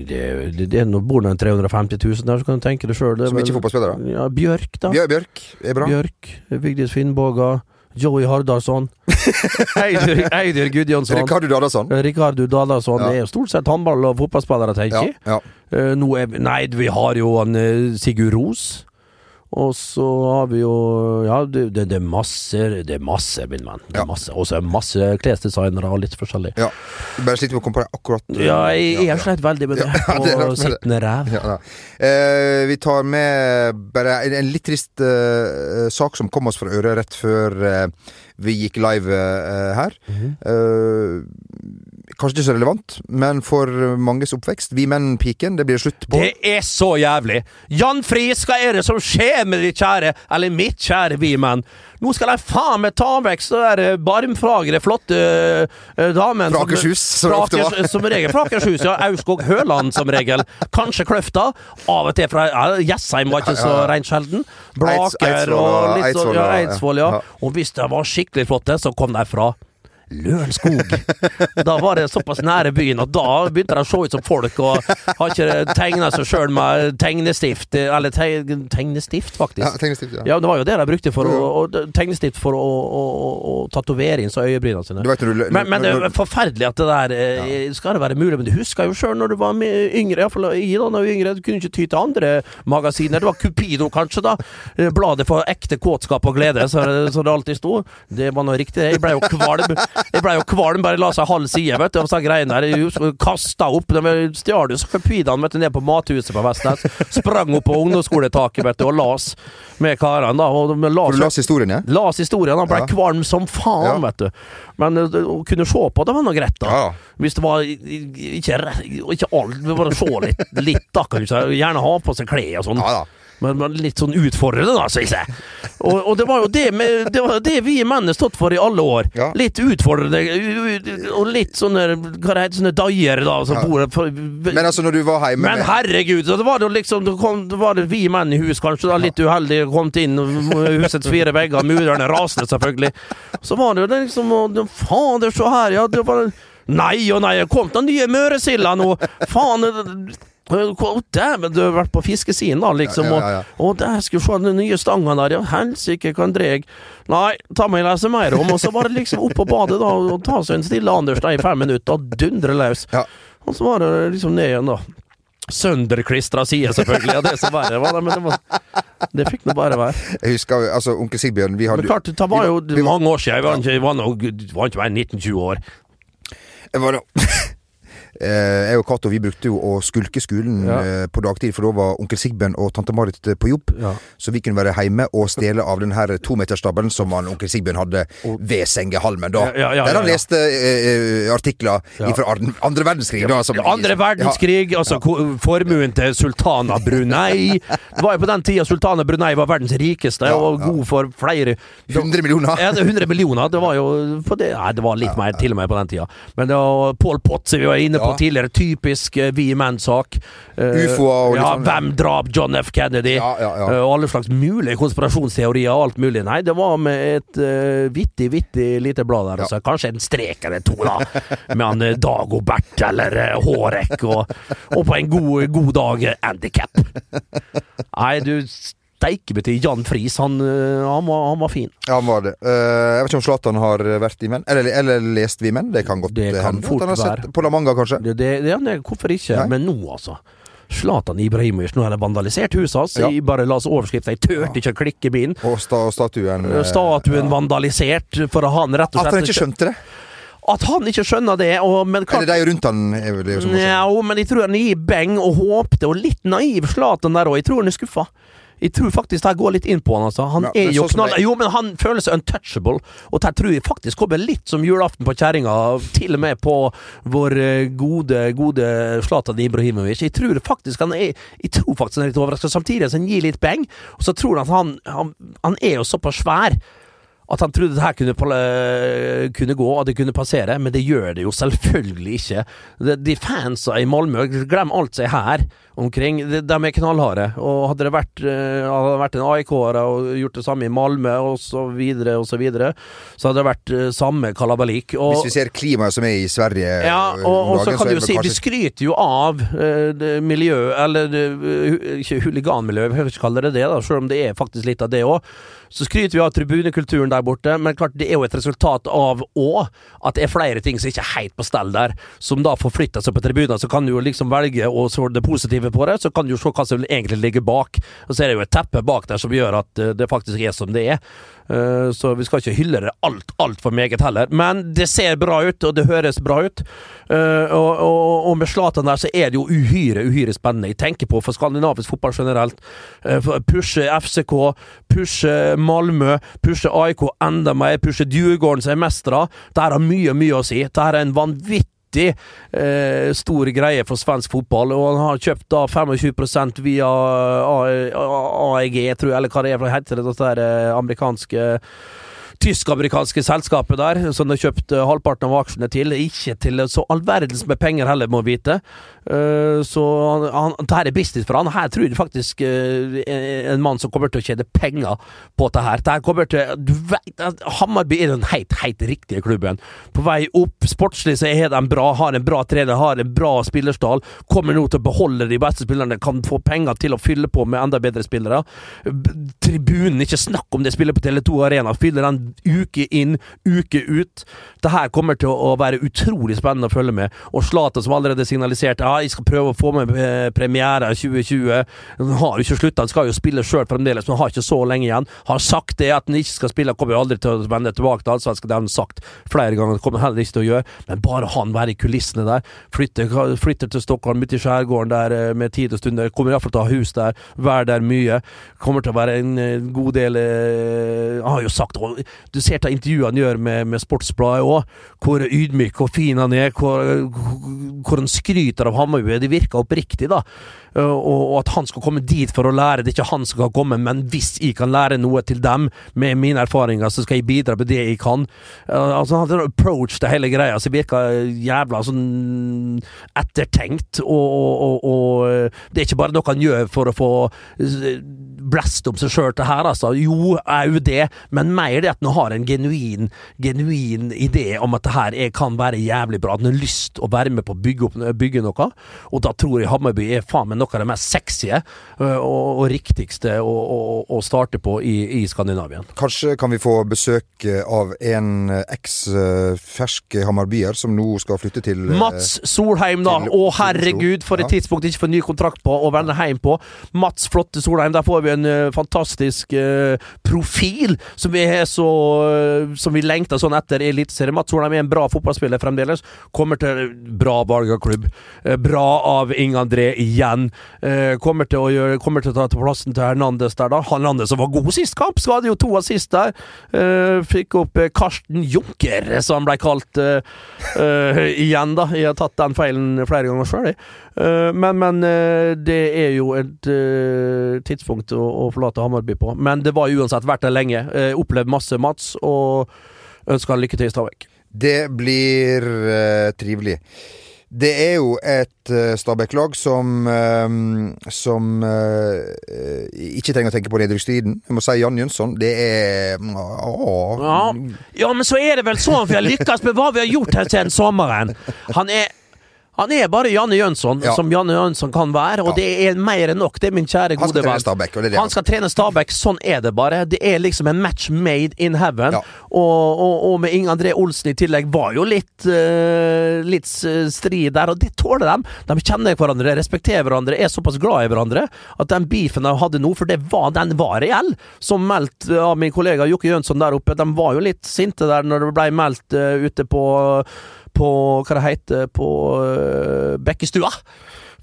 det, det er nå bor det 350 000 der, så kan du tenke deg sjøl. Som ikke er fotballspillere? Ja, Bjørk, da. Bjør, Bjørk er bra. Bjørk. Vigdis Finnboga. Joey Hardarson. Eidur, Eidur Gudjonsson. Ricardo Dadason. Ricardo Dadason. Ja. Det er jo stort sett håndball- og fotballspillere, tenker jeg. ja. ja. Uh, er, nei, vi har jo han eh, Sigurd Ros. Og så har vi jo Ja, det, det, det er masse Det er masse. Det Ja. Og så er det masse klesdesignere og litt forskjellig. ja. Bare sliter med å komme på det akkurat. eh, Ja, jeg, jeg sleit veldig med det. Ja, det og sittende ræv. Eh, vi tar med bare en, en litt trist eh, sak som kom oss fra øret rett før eh, vi gikk live eh, her. Mhm. Eh, kanskje ikke så relevant, men for manges oppvekst. Vi menn, piken, det blir slutt på. Det er så jævlig! Jan Friis, hva er det som skjer med ditt kjære, eller mitt kjære vi menn? Nå skal de faen meg ta vekk så der eh, barmfagre, flotte uh, damen Fra Akershus, som det ofte var. Som regel fra Akershus, ja. Aurskog Høland som regel. Kanskje Kløfta. Av og til fra Jessheim var ikke så reint sjelden. Eids- Blaker Eidsvoll og litt sånn ja, Eidsvoll, ja. ja. Og hvis de var skikkelig flotte, så kom de fra Lørenskog. Da var det såpass nære byen at da begynte de å se ut som folk, og har ikke tegna seg sjøl med tegnestift Eller teg, tegnestift, Ja, tegnestift, ja. Ja, det var jo det de brukte for å, å tegnestift for å, å, å, å tatovere inn så øyebryna sine. Du vet du Men, men det er forferdelig at det der ja. skal det være mulig. Men du husker jo sjøl når du var yngre, iallfall jeg da når jeg var yngre, du kunne ikke ty til andre magasiner. Det var Cupido, kanskje, da. Eh, Bladet for ekte kåtskap og glede, så, så det alltid sto. Det var nå riktig. Jeg ble jo kvalm. Jeg ble jo kvalm, bare la seg halv side, vet du, av sånne greiene der. Kasta opp. De stjal jo så vet du, ned på mathuset på Vestnes. Sprang opp på ungdomsskoletaket, vet du, og las med karene, da. Og de las, du las historien, ja? Las historien, han ble Ja. kvalm som faen, Ja. vet du. Men eh, å kunne se på, det var nå greit, da. Ja. Hvis det var ikke, ikke alt, bare se litt, litt da, kan du si. Gjerne ha på seg klær og sånn. Ja da. Men, men litt sånn utfordrende, da, syns jeg. Og, og det var jo det, med, det, var det vi menn har stått for i alle år. Ja. Litt utfordrende, og litt sånne Hva det heter sånne daier, da, som Ja. bor Men altså, når du var hjemme men herregud, så det var det liksom Det, kom, det var det vi menn i hus, kanskje, da, litt uheldig, kom inn husets fire vegger, murerne rasende, selvfølgelig. Så var det jo liksom Fader, se her, ja. Det var Nei og nei, kom den nye møresilder nå! Faen! Å, Dæven, du har vært på fiskesiden, da, liksom. Ja, ja, ja. Og, og der skulle du se den nye stanga der, ja. Helsike, kan dreg. Nei, ta meg og lese mer om, og så bare liksom opp på badet, da, og ta seg en stille Anders da i fem minutter, og dundre løs. Ja. Og så var det liksom ned igjen, da. Sønderklistra side, selvfølgelig. Ja, det som verre var det, men det, var, det fikk nå bare være. Jeg husker altså, onkel Sigbjørn vi hadde, Men klart, det var jo vi var- mange år siden. Jeg var ikke, jeg var, var ikke mer enn 19-20 år. Jeg var da Jeg og Cato vi brukte jo å skulke skolen Ja. eh, på dagtid, for da var onkel Sigbjørn og tante Marit eh, på jobb. Ja. Så vi kunne være hjemme og stjele av den her tometerstabelen som han, onkel Sigbjørn hadde ved sengehalmen da. Ja, Der han leste eh, eh, artikler fra andre, verdenskrig. Da, som, Andre verdenskrig, altså formuen til sultan av Brunei. Det var jo på den tida sultan av Brunei var verdens rikeste og god for flere Ja, 100 millioner. Ja, det er 100 millioner. Det var jo det, Nei, det var litt mer til og med på den tida. Men det var Pål Potts vi var inne på på tidligere. Typisk uh, vi menn-sak. Uh, Ufoer og liksom ja, sånn. Hvem drap John F. Kennedy? Ja, ja, ja. Uh, alle slags mulige konspirasjonsteorier og alt mulig. Nei, det var med et uh, vittig, vittig lite blad der. Altså. Kanskje en strek eller to, da. med han uh, Dagobert eller uh, Hårek. Og, og på en god, god dag uh, handikap. Nei, du steike meg til Jan Friis. Han, uh, han, var, han var fin. Ja, han var det. Eh, jeg vet ikke om Zlatan har vært i Menn, eller, eller lest Vi Menn. Det kan godt Det eh, kan hende. han har sett på La Manga, kanskje. Det, det, det, det, hvorfor ikke? Nei. Men nå, altså. Zlatan Ibrahimovic, nå har de vandalisert huset hans. Ja. Bare la oss overskrifta. Jeg turte ikke å klikke bilen. Og sta statuen Statuen Statuen vandalisert for han rett og At han ikke skjønte det? At han ikke skjønner det. Og, men klart, Eller de rundt han er vel det som også Ja, men jeg tror han gir beng og håpte, og litt naiv Zlatan der òg. Jeg tror han er skuffa. Jeg tror faktisk det går litt inn på han, altså. Han Ja, er jo sånn knall... Jeg... Jo, men han føler seg untouchable, og det tror jeg faktisk kommer litt som julaften på kjerringa, til og med på vår eh, gode, gode Zlatan Ibrahimovic. Jeg tror faktisk han er Jeg tror faktisk han er litt overraska, samtidig som han gir litt beng, og så tror han han, han Han er jo såpass svær. At han trodde det her kunne, pal- kunne gå, at det kunne passere, men det gjør det jo selvfølgelig ikke. De, de fansa i Malmö, glem alt som er her omkring, de, de er knallharde. Og hadde det vært, eh, hadde det vært en AIK-er og gjort det samme i Malmö og så videre og så videre, så hadde det vært eh, samme kalabalik. Og, Hvis vi ser klimaet som er i Sverige ja, eh, og, og så kan du jo si Vi skryter jo av uh, miljø Eller uh, ikke huliganmiljø, vi hører ikke kalle det det, da, selv om det er faktisk litt av det òg. Så skryter vi av tribunekulturen der borte, men klart det er jo et resultat av òg at det er flere ting som ikke er helt på stell der, som da får flytta seg på tribunen. Så kan du jo liksom velge å se det positive på det, så kan du jo se hva som egentlig ligger bak. Og så er det jo et teppe bak der som gjør at eh, det faktisk er som det er. Eh, Så vi skal ikke hylle det alt altfor meget heller. Men det ser bra ut, og det høres bra ut. Eh, Og, og, og med Zlatan der så er det jo uhyre, uhyre spennende. Jeg tenker på for skandinavisk fotball generelt. Pushe FCK, pushe Malmö, pushe AIK enda mer, pushe Djurgården er mestere. Det her har mye, mye å si. Det her er en vanvittig eh, stor greie for svensk fotball, og han har kjøpt da 25% via AEG, tror jeg, eller hva det er, for det heter det der eh, amerikanske tysk-amerikanske selskapet der, som de kjøpt eh, halvparten av aksjene til. Ikke til så all verdens med penger heller, må vite. Eh, så han, han, det her er business for han. Her tror jeg faktisk uh, en mann som kommer til å tjene penger på dette. Det her kommer til du vet, Hammarby er den helt, helt riktige klubben. På vei opp. Sportslig så er de bra, har en bra trener, har en bra spillerstall. Kommer nå til å beholde de beste spillerne, kan få penger til å fylle på med enda bedre spillere. Tribunen, ikke snakk om det, spiller på Tele2 Arena. Fyller den uke inn, uke ut. Det her kommer til å være utrolig spennende å følge med. Og Zlatan, som allerede signaliserte ja, jeg skal prøve å få med eh, premiere 2020. Han har jo ikke slutta, han skal jo spille sjøl fremdeles, men han har ikke så lenge igjen. Har sagt det at han ikke skal spille, han kommer jo aldri til å vende tilbake til allsvenskan. Det har han sagt flere ganger, det kommer han heller ikke til å gjøre. Men bare han være i kulissene der. Flytter, flytter til Stockholm, ute i skjærgården der eh, med tid og stunder. Kommer iallfall til å ha hus der, være der mye. Kommer til å være en eh, god del Han har jo sagt Du ser til intervjuet han gjør med, med Sportsbladet òg, hvor ydmyk og fin han er, hvor, hvor han skryter av Hammarby. Det virker oppriktig, da. Uh, og, at han skal komme dit for å lære. Det er ikke han som skal komme, men hvis jeg kan lære noe til dem med mine erfaringer, så skal jeg bidra med det jeg kan. Uh, altså Han hadde approach til hele greia som virka jævla sånn ettertenkt, og, og, og, uh, det er ikke bare noe han gjør for å få blast om seg sjøl til her, altså. Jo, er jo det, men mer det at han har en genuin, genuin idé om at det her er, kan være jævlig bra. At han har lyst å være med på å bygge, opp, bygge noe, og da tror jeg Hammarby er faen meg noe av det mest sexy og, og, og riktigste å, å, å starte på i, i Skandinavien. Kanskje kan vi få besøk eh, av en eks-fersk hammarbyer som nå skal flytte til eh, Mats Solheim, da. Å, herregud, for et Ja. tidspunkt ikke få ny kontrakt på og vende hjem på. Mats Flotte Solheim, der får vi en eh, fantastisk eh, profil som vi har så eh, Som vi lengter sånn etter i Eliteserien. Mats Solheim er en bra fotballspiller fremdeles. Kommer til bra valg av klubb. Eh, bra av Inge André igjen. Eh, kommer til gjøre Kommer til å ta til plassen til Hernandez der, da. Hernandez som var god sist kamp, så hadde jo to assist der. Eh, fikk opp eh, Karsten Junker, som han ble kalt igjen, da. Jeg har tatt den feilen flere ganger sjøl, jeg. Men men det er jo et tidspunkt å, å forlate Hammarby på. Men det var uansett vært der lenge. Uh, opplevd masse Mats, og ønsker han lykke til i Stavik. Det blir eh, trivelig. Det er jo et uh, Stabæk-lag som uh, Som uh, ikke trenger å tenke på nedrykkstiden. Jeg må si Jan Jønsson. Det er åh. Ja. ja, men så er det vel sånn vi har lykkes med hva vi har gjort her siden sommeren. Han er han er bare Janne Jønsson, Ja. som Janne Jønsson kan være, og Ja. det er mer enn nok. Det er min kjære Han skal gode trene venn. Stabæk, og det er det Han skal trene Stabæk, sånn er det bare. Det er liksom en match made in heaven. Ja. Og, og, og med Inge André Olsen i tillegg var jo litt uh, Litt eh, strid der, og det tåler de. De kjenner hverandre, respekterer hverandre, er såpass glad i hverandre at den beefen de hadde nå, for det var, den var reell, som meldt av min kollega Jokke Jønsson der oppe, de var jo litt sinte der når det ble meldt uh, ute på på hva det heter på uh, Bekkestua.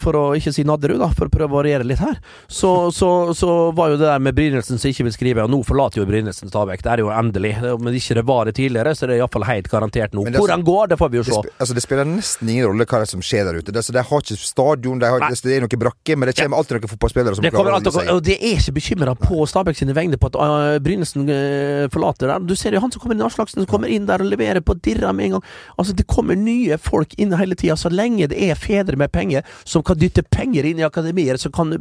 For å ikke si Nadderud, da, for å prøve å variere litt her. Så, så, så var jo det der med Brynildsen som ikke vil skrive, og nå forlater jo Brynildsen Stabæk. Det er jo endelig. Om ikke det var det tidligere, så det er det iallfall helt garantert nå. Hvordan det er Hvor så- går, det får vi jo Det, se. sp altså, det spiller nesten ingen rolle hva det er som skjer der ute. Det, altså, de har ikke stadion, de har, det, det er noen brakke, men det kommer alltid noen fotballspillere som Det kommer klarer å holde seg. og det er ikke bekymra på Stabæk sine vegne på at uh, Brynildsen uh, forlater der. Du ser jo han som kommer inn, Aslaksen, som kommer inn der og leverer på dirra med en gang. Altså, det kommer nye folk inn hele tida, så lenge det er fedre med penger som kan dytte penger inn i akademier, så kan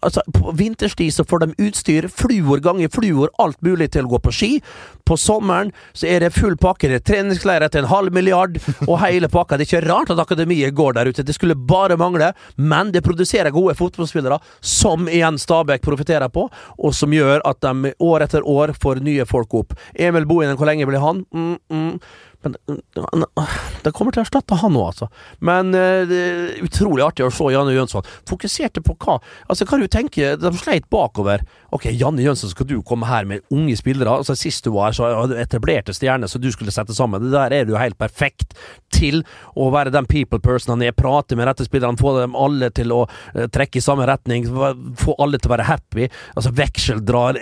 Altså, på vinterstid så får de utstyr, fluor ganger fluor, alt mulig til å gå på ski. På sommeren så er det full pakke, det er treningsleirer til en halv milliard, og hele pakka. Det er ikke rart at akademiet går der ute, det skulle bare mangle, men det produserer gode fotballspillere, som igjen Stabæk profitterer på, og som gjør at de år etter år får nye folk opp. Emil Bohinen, hvor lenge blir han? Mm, mm. Men mm, det kommer til å erstatte han nå, altså. Men utrolig artig å se Janne Jønsson. Fokuserte på hva? Altså, hva du tenker De sleit bakover. Ok, Janne Jønsen, skal du komme her med unge spillere? Altså, Sist du var her, så etablerte stjerner som du skulle sette sammen. Det der er du helt perfekt til å være den people person han er. Prate med rette spillerne, få dem alle til å eh, trekke i samme retning. Få alle til å være happy. Altså, vekseldrar drar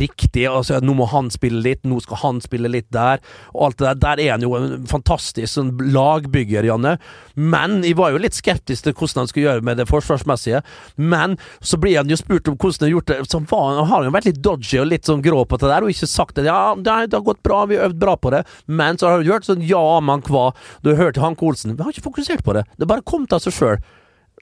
riktig. Altså, nå må han spille litt, nå skal han spille litt der. Og alt det der. Der er han jo en fantastisk sånn lagbygger, Janne. Men jeg var jo litt skeptisk til hvordan han skulle gjøre med det forsvarsmessige. Men så blir han jo spurt om hvordan han har gjort det. Så var, han har jo vært litt dodgy og litt sånn grå på det der, og ikke sagt at Ja, det har, gått bra, vi har øvd bra på det. Men så har du gjort sånn ja, man kva, Du har hørt Hanke Olsen. Vi har ikke fokusert på det. Det bare kom av seg sjøl.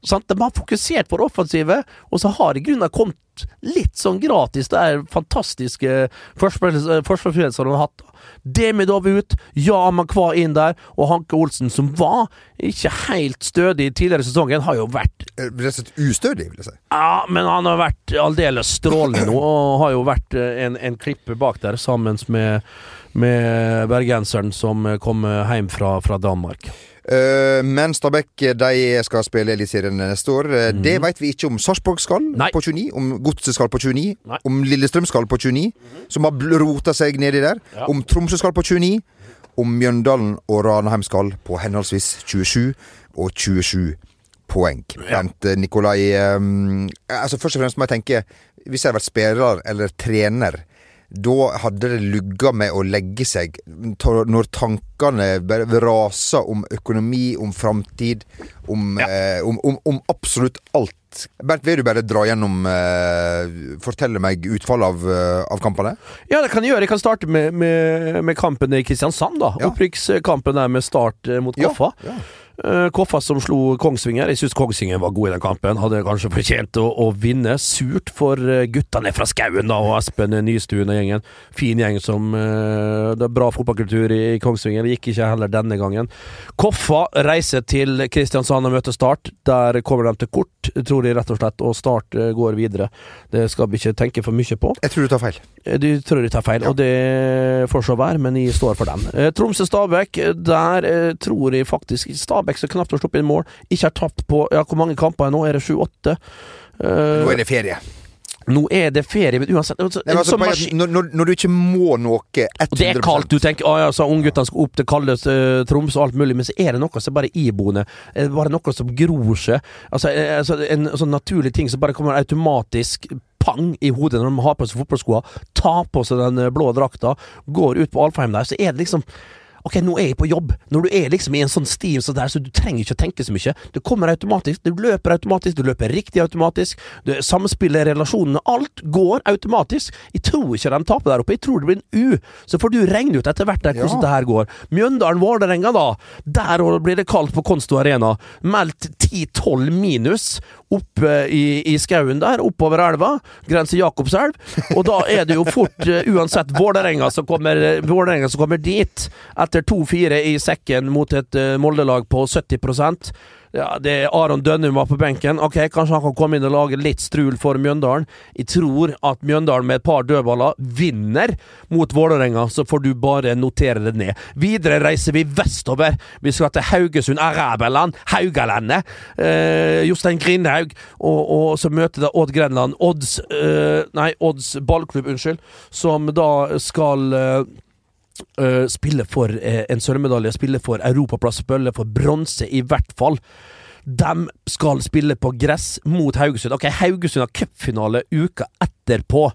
Sant? De har fokusert på det offensive, og så har i grunnen kommet litt sånn gratis. Det er fantastiske forsvarsspillere han har hatt. Demidov ut, ja Makwa inn der, og Hanke Olsen, som var ikke helt stødig tidligere i sesongen, har jo vært Eh, Rett og slett ustødig, vil jeg si. Ja, men han har vært aldeles strålende nå, og har jo vært eh, en, en klippe bak der sammen med, med bergenseren som kom hjem fra, fra Danmark. Eh, men Stabæk de skal spille Eliteserien neste år. Mm. Det vet vi ikke om Sarpsborg skal Mhm. Nei. på 29, om Godset skal på 29, Nei. om Lillestrøm skal på 29, som har rota seg nedi der, Ja. om Tromsø skal på 29, om Mjøndalen og Ranheim skal på henholdsvis 27 og 27 poeng. Bent eh, Nikolai um, altså Først og fremst må jeg tenke, hvis jeg hadde vært spiller eller trener da hadde det lugga med å legge seg når tankene raser om økonomi, om framtid, om, eh, om, om, om absolutt alt. Bernt, vil du bare dra gjennom eh, Fortelle meg utfallet av, eh, av kampene? Ja, det kan jeg gjøre. Jeg kan starte med, med, med kampen i Kristiansand, da. Ja. Opprykkskampen der med start eh, mot Koffa. Ja, ja. Eh, Koffa som slo Kongsvinger. Jeg syns Kongsvinger var god i den kampen. Hadde kanskje fortjent å, å vinne. Surt for eh, guttene fra Skauen da, og Espen Nystuen og gjengen. Fin gjeng som eh, Det er bra fotballkultur i, i Kongsvinger. Det gikk ikke heller denne gangen. Koffa reiser til Kristiansand og møter Start. Der kommer de til kort, tror de rett og slett, og Start går videre. Det skal vi ikke tenke for mye på. Jeg tror du tar feil. Du tror du tar feil, og det får så være, men jeg står for den. Tromsø-Stabæk, der tror jeg faktisk Stabæk som knapt har sluppet inn mål, ikke har tapt på Ja, hvor mange kamper er nå? Er det sju-åtte? Eh, Nå er det ferie. nå er det ferie, men uansett altså, Nei, men altså, bare, når, når, når du ikke må noe 100 og det er kaldt, du tenker ah, ja, så ungguttene skal opp til kalde uh, Troms og alt mulig, men så er det noe som bare er iboende. Er det bare noe som gror seg. Altså, eh, altså En sånn naturlig ting som bare kommer automatisk pang i hodet når de har på seg fotballskoene, tar på seg den eh, blå drakta, går ut på Alfheim der, så er det liksom Ok, nå er jeg på jobb. Når du er liksom i en sånn stiv så der, så du trenger ikke å tenke så mye. Det kommer automatisk. Du løper automatisk. Du løper riktig automatisk. Du samspiller relasjonene. Alt går automatisk. Jeg tror ikke de taper der oppe. Jeg tror det blir en U. Så får du regne ut etter hvert der hvordan Ja. det her går. Mjøndalen-Vålerenga, da. Der blir det kaldt på Konsto Arena. Meldt 10-12 minus oppe i, i skauen der, oppover elva. Grense Jakobselv. Og da er det jo fort eh, uansett Vålerenga som Vålerenga som kommer dit etter 2-4 i sekken mot et eh, Molde-lag på 70 ja, det er Aron Dønnum var på benken. Ok, Kanskje han kan komme inn og lage litt strul for Mjøndalen. Jeg tror at Mjøndalen med et par dødballer vinner mot Vålerenga, så får du bare notere det ned. Videre reiser vi vestover. Vi skal til Haugesund, Araberland, Haugalandet. Eh, Jostein Grindhaug, og, og så møter da Odd Grenland. Odds eh, Nei, Odds ballklubb, unnskyld. Som da skal eh, Uh, spille for uh, en sølvmedalje, spille for europaplass, spille for bronse, i hvert fall. De skal spille på gress mot Haugesund. Ok, Haugesund har cupfinale uka etterpå.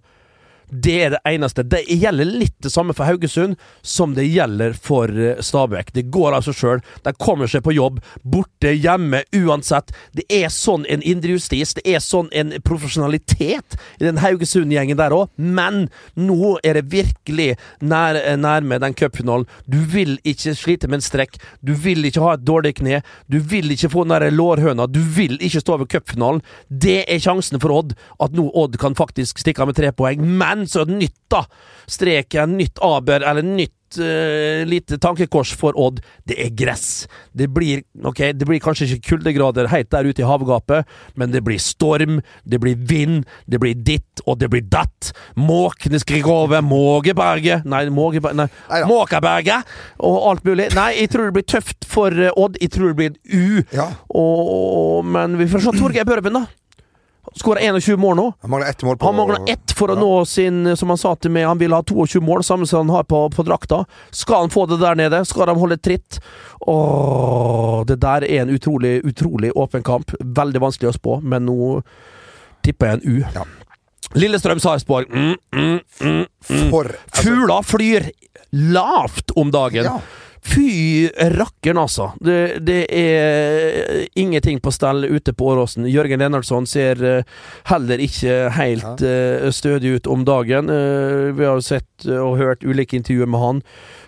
Det er det eneste. Det gjelder litt det samme for Haugesund som det gjelder for eh, Stabæk. Det går av seg sjøl. De kommer seg på jobb, borte, hjemme, uansett. Det er sånn en indre justis, det er sånn en profesjonalitet i den Haugesund-gjengen der òg. Men nå er det virkelig nær, nærme den cupfinalen. Du vil ikke slite med en strekk. Du vil ikke ha et dårlig kne. Du vil ikke få den lårhøna. Du vil ikke stå over cupfinalen. Det er sjansen for Odd, at nå Odd kan faktisk stikke av med tre poeng. Men så nytt, da! Streken, nytt aber, eller nytt uh, lite tankekors for Odd. Det er gress. Det blir ok, det blir kanskje ikke kuldegrader helt der ute i havgapet, men det blir storm, det blir vind, det blir ditt og det blir datt. Måkene skriker over Mågeberget Nei, Mågeberget Nei, Neida. Måkaberget og alt mulig. Nei, jeg tror det blir tøft for eh, Odd. Jeg tror det blir en U. Ja. Og, men vi får se Torgeir Børven, da. Skåra 21 mål nå. Han mangler ett mål på Han mangler ett for å Ja. nå sin Som han sa til meg, han vil ha 22 mål, samme som han har på, på drakta. Skal han få det der nede? Skal de holde tritt? Åh, det der er en utrolig, utrolig åpen kamp. Veldig vanskelig å spå, men nå tipper jeg en U. Ja. Lillestrøm Sarpsborg. Mm, mm, mm, mm. Altså, Fugler flyr lavt om dagen. Ja. Fy rakkeren, altså. Det, det er ingenting på stell ute på Åråsen. Jørgen Lennartson ser eh, heller ikke helt ja. stødig ut om dagen. Eh, vi har sett eh, og hørt ulike intervjuer med han.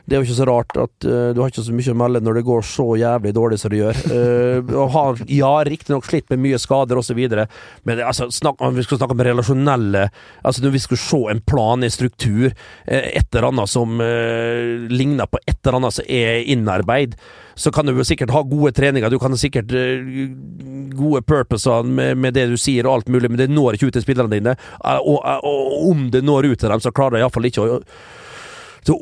Det er jo ikke så rart at uh, du har ikke så mye å melde når det går så jævlig dårlig som det gjør. Uh, og har ja, riktignok slitt med mye skader osv., men det, altså, snakk, vi skal snakke om relasjonelle Altså Når vi skal se en plan, en struktur, eh, et eller annet som uh, ligner på et eller annet som er innarbeid, så kan du jo sikkert ha gode treninger, du kan sikkert uh, gode purposer med, med det du sier og alt mulig, men det når ikke ut til spillerne dine. Eh, og, og om det når ut til dem, så klarer de iallfall ikke å så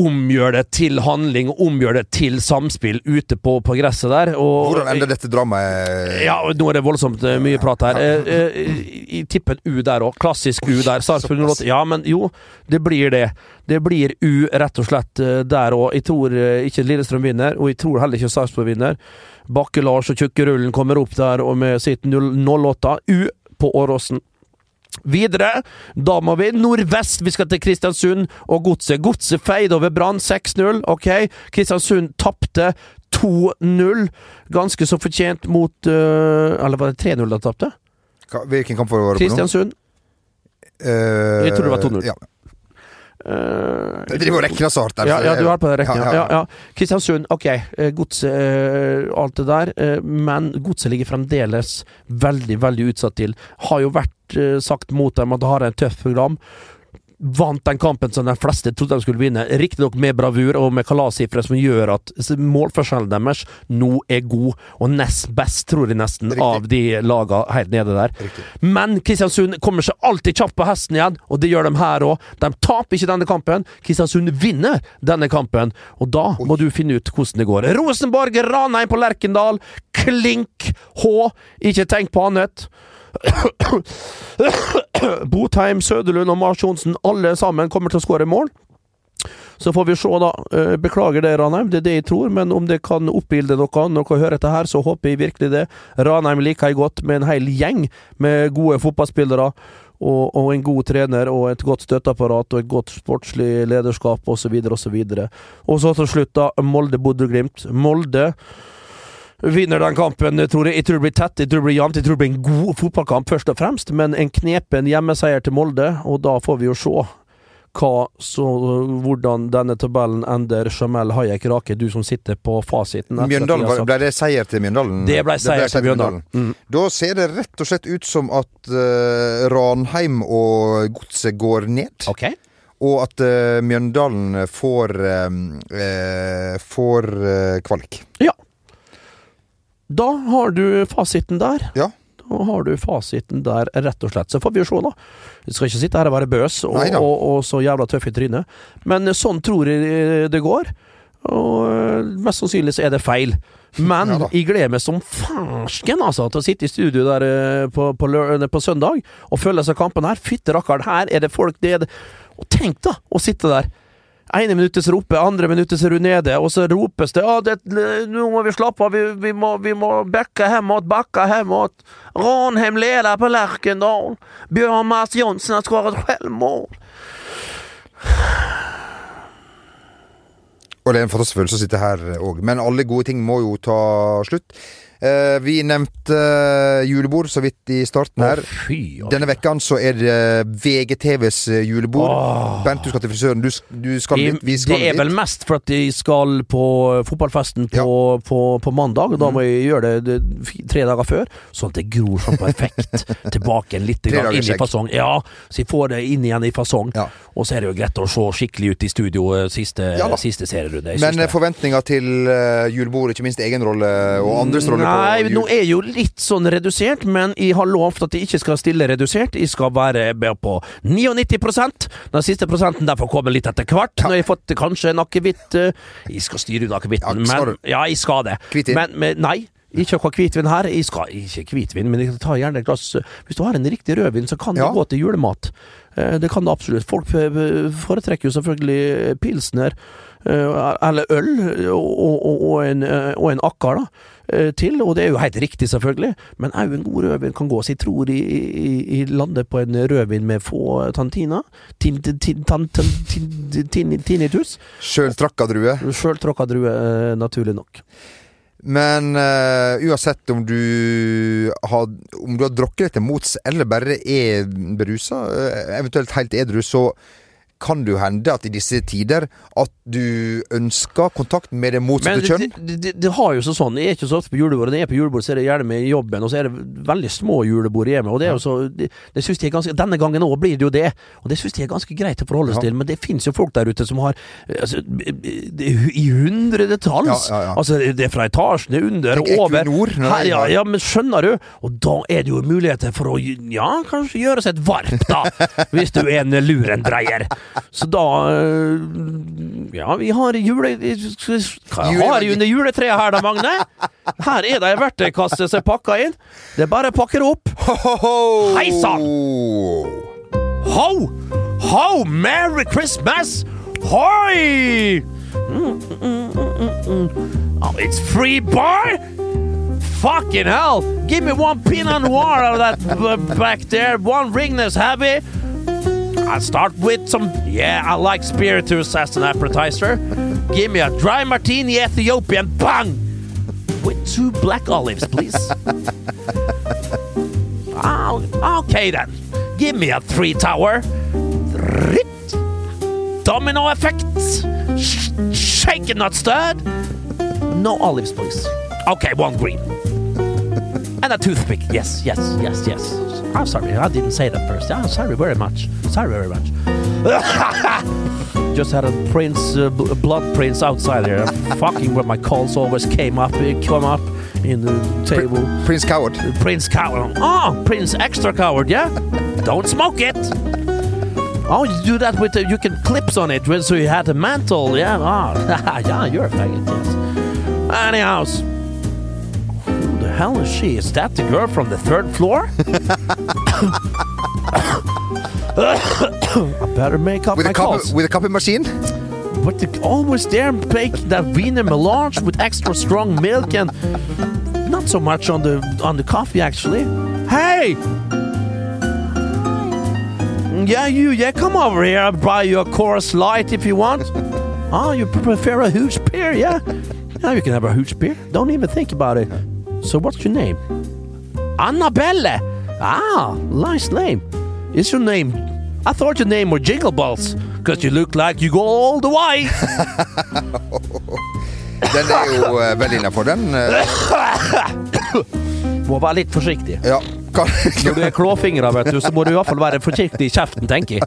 omgjør det til handling, omgjør det til samspill ute på, på gresset der. Og, hvordan ender dette dramaet? ja, nå er det voldsomt eh, mye prat her. Eh, eh, Jeg tipper en U der òg. Klassisk U der. Sarpsborg 08. Ja, men jo, det blir det. Det blir U rett og slett eh, der òg. Jeg tror eh, ikke Lillestrøm vinner, og jeg tror heller ikke Sarpsborg vinner. Bakke-Lars og Tjukkerullen kommer opp der og med sitt 0 08. U på Åråsen. Videre, da må vi nordvest. Vi skal til Kristiansund og Godset. Godset feide over Brann 6-0. Ok, Kristiansund tapte 2-0. Ganske så fortjent mot uh, Eller var det 3-0 de tapte? Hvilken kamp var det? Kristiansund. Uh, Jeg tror det var 2-0. Ja. Uh, Jeg driver og rekker oss hardt der. ja, ja, du er på deg rekninga. Ja, Ja, ja. Kristiansund, ok. eh, Godset, uh, alt det der. Uh, Men Godset ligger fremdeles veldig, veldig utsatt til. Har jo vært eh, sagt mot dem at de har en tøff program. Vant den kampen som de fleste trodde de skulle vinne. Riktignok med bravur og med kalassifre som gjør at målforskjellen deres nå er god, og nest best, tror jeg nesten, Riktig. av de laga helt nede der. Riktig. Men Kristiansund kommer seg alltid kjapt på hesten igjen, og det gjør de her òg. De taper ikke denne kampen. Kristiansund vinner denne kampen, og da må du finne ut hvordan det går. Rosenborg, Ranheim på Lerkendal. Klink H. Ikke tenk på annet. Botheim, Søderlund og Mars Johnsen, alle sammen kommer til å skåre mål. Så får vi se, da. Eh, Beklager det, Ranheim. Det er det jeg tror. Men om det kan oppbilde noe når dere hører dette her, så håper jeg virkelig det. Ranheim liker jeg godt, med en hel gjeng med gode fotballspillere. og, og en god trener og et godt støtteapparat og et godt sportslig lederskap osv. osv. Og så til slutt, da, Molde-Bodø-Glimt. Molde vinner den kampen, tror jeg. Jeg tror det blir tett, jeg tror det blir jevnt. Jeg tror det blir en god fotballkamp, først og fremst, men en knepen hjemmeseier til Molde, og da får vi jo se hva, så, hvordan denne tabellen ender. Jamel Hayek Rake, du som sitter på fasiten. Mjøndalen, ble det seier til Mjøndalen? Det ble seier til Mjøndalen. Mm. Da ser det rett og slett ut som at uh, Ranheim og Godset går ned. Ok. Og at uh, Mjøndalen får uh, Får kvalik. Ja. Da har du fasiten der. Ja. Da har du fasiten der, rett og slett. Så får vi jo se, da. Vi skal ikke sitte her og være bøs og, og, og så jævla tøff i trynet. Men sånn tror jeg det går. Og øh, mest sannsynlig så er det feil. Men Ja jeg gleder meg som farsken altså, til å sitte i studio der øh, på, på, på søndag og følge seg kampen her. Fytte rakkeren, her er det folk det er det. Og tenk da, å sitte der. Ene minuttet så roper andre minuttet så er du nede, og så ropes det det, nå må vi slappe av, vi, vi, må, vi må backa hemåt, backa hemåt. Ranheim leder på Lerkendal. Bjørn Mars Johnsen har skåret selvmål. Og det er en fantastisk følelse å sitte her òg. Men alle gode ting må jo ta slutt. Eh, vi nevnte eh, julebord så vidt i starten her. Å, fy, altså. Denne vekka så er det VGTVs eh, julebord. Åh. Bent, du skal til frisøren. Du, du skal dit. Vi skal det er vel mest for at de skal på fotballfesten på, på, på mandag, da Mm. må jeg gjøre det, det tre dager før, sånn at det gror sånn perfekt tilbake en litt gang grann inn i fasong. Ja, så jeg får det inn igjen i fasong. Ja. Og så er det jo greit å se skikkelig ut i studio siste, Ja siste serierunde. Men forventninger til julebord, ikke minst egen rolle og andres rolle Nei, nå er jo litt sånn redusert, men jeg har lovt at jeg ikke skal stille redusert. Jeg skal være med på 99% Den siste prosenten der får komme litt etter hvert. Når jeg har fått kanskje en akevitt eh, Jeg skal styre ut akevitten, Ja, men Ja, jeg skal det. Kvittin. Men, men nei. Ikke noe hvitvin her. Jeg skal ikke hvitvin, men jeg tar gjerne et glass Hvis du har en riktig rødvin, så kan Ja. det gå til julemat. Eh, Det kan det absolutt. Folk eh, foretrekker jo selvfølgelig pilsner, eh, eller øl, og, og, og, en, eh, og en akkar, da. Eh, Til, og det er jo helt riktig, selvfølgelig, men òg en god rødvin kan gå. Så jeg tror i jeg, jeg lander på en rødvin med få tantina. Tin, tin, tin, tan- tan- tin, tin, tinnitus. Sjøltrakka drue. Drue, eh, naturlig nok. Men uh, uansett om du har Om du har drukket deg til mots eller bare er berusa, eventuelt helt edru, så kan det jo hende at i disse tider at du ønsker kontakt med det motsatte kjønn. det, det, det har jo sånn sånn Jeg er ikke så ofte på julebord. Når jeg er på julebord, så er det gjerne med jobben, og så er det veldig små julebord hjemme. Og det er jo så det, det synes jeg er ganske Denne gangen òg blir det jo det, og det synes jeg er ganske greit å forholde seg Ja. til. Men det finnes jo folk der ute som har altså, i hundredetalls. Ja, ja, ja. Altså, det er fra etasjene under og over. Equinor, Her, ja, ja, men skjønner du? Og da er det jo muligheter for å ja, kanskje gjøre seg et varp, da. hvis du er en lurendreier. Så da øh, Ja, vi har jule... Hva har jeg under juletreet her da, Magne? Her er det ei verktøykasse som er pakka inn. Det er bare å pakke det opp. Hei sann! Ho! Ho! Merry Christmas! Hoi! Mm, mm, mm. Oh, it's free bar? Fucking hell! Give me one Pinot Noir out of that back there. One ring that's Heavy. I'll start with some. Yeah, I like spiritus as an appetizer. Give me a dry martini Ethiopian. Bang! With two black olives, please. Oh, okay then. Give me a three tower. Domino effect. Sh- shaken, not stirred. No olives, please. Okay, one green. And a toothpick. Yes, yes, yes, yes. I'm sorry, I didn't say that first. I'm sorry very much. Sorry very much. Just had a prince, uh, bl- blood prince outside here, fucking where my calls always came up, uh, come up in the table. Prince Coward. Prince Coward. Oh, Prince Extra Coward, yeah? Don't smoke it. Oh, you do that with the, you can clips on it, so you had a mantle, yeah? Oh, yeah, you're a faggot, yes. Anyhow, hell is she? Is that the girl from the third floor? I better make up With my a, copy, calls. with a copy machine? But the, always there bake that Wiener melange with extra strong milk and not so much on the on the coffee actually. Hey! Yeah, you, yeah, come over here. I'll buy you a Coors Light if you want. oh, you prefer a hooch beer, yeah? Yeah, you can have a hooch beer. Don't even think about it. So, what's your name? Annabelle. Ah, nice name. Is your name? I thought your name were Jingle Balls, because you look like you go all the way. Den er jo uh, vel innafor, den. Uh... Må være litt forsiktig. ja. Når du er klåfingra, vet du, så må du i hvert fall være forsiktig i kjeften, tenker jeg.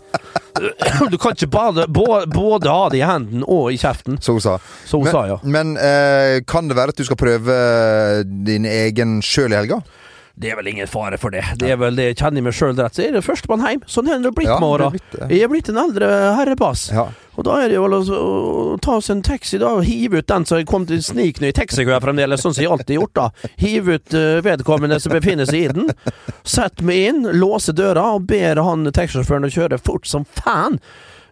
Du kan ikke både, både ha det i hendene og i kjeften. så hun sa. Så hun men, sa, ja. Men uh, kan det være at du skal prøve din egen sjøl i helga? Det er vel ingen fare for det. Det er vel det jeg kjenner meg sjøl rett, så er det førstemann hjem. Sånn er det blitt Ja, med åra. Jeg er blitt en eldre herrepass. Ja. Og da er det jo vel å å ta oss en taxi, da, og hive ut den som kom til snikende i taxikøa fremdeles, sånn som jeg alltid har gjort, da. Hive ut eh, vedkommende som befinner seg i den. Sett meg inn, låse døra, og ber han taxisjåføren å kjøre fort som faen.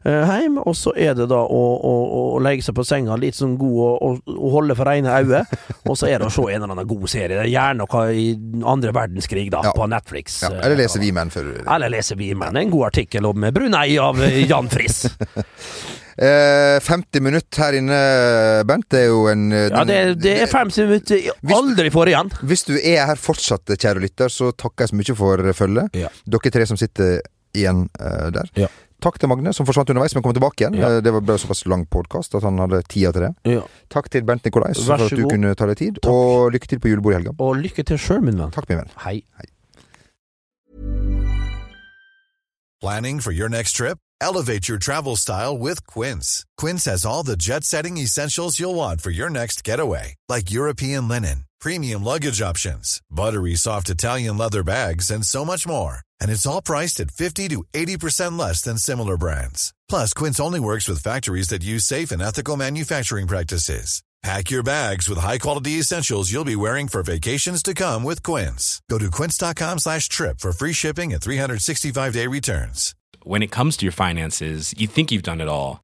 Eh, Hjem, og så er det da å, å, å legge seg på senga litt sånn god å, å holde for ene øyet. Og så er det å se en eller annen god serie. Det er Gjerne noe i andre verdenskrig, da, Ja. på Netflix. ja. eh, Eller lese Vi menn før Eller lese vi Menn. en god artikkel om Brunei av eh, Jan Friis. eh, 50 minutter her inne, Bent, det er jo en den, Ja, det, det er 50 minutter jeg aldri får igjen. Hvis du er her fortsatt, kjære lytter, så takker jeg så mye for følget. Ja. Dere tre som sitter igjen uh, der. Ja. Takk til Magne, som forsvant underveis, men kom tilbake igjen. Ja. Eh, Det ble såpass lang podkast at han hadde tida til det. Ja. Takk til Bent Nikolais for at du god. kunne ta deg tid. Takk. Og lykke til på julebordet i helga. Og lykke til sjøl, min venn. Takk, min venn. Hei. Planning for your next trip? Elevate your travel style with Quince. Quince has all the jet setting essentials you'll want for your next getaway, like European linen, premium luggage options, buttery soft Italian leather bags, and so much more. And it's all priced at 50 to 80% less than similar brands. Plus, Quince only works with factories that use safe and ethical manufacturing practices. Pack your bags with high-quality essentials you'll be wearing for vacations to come with Quince. Go to quince.com slash trip for free shipping and 365-day returns. When it comes to your finances, you think you've done it all.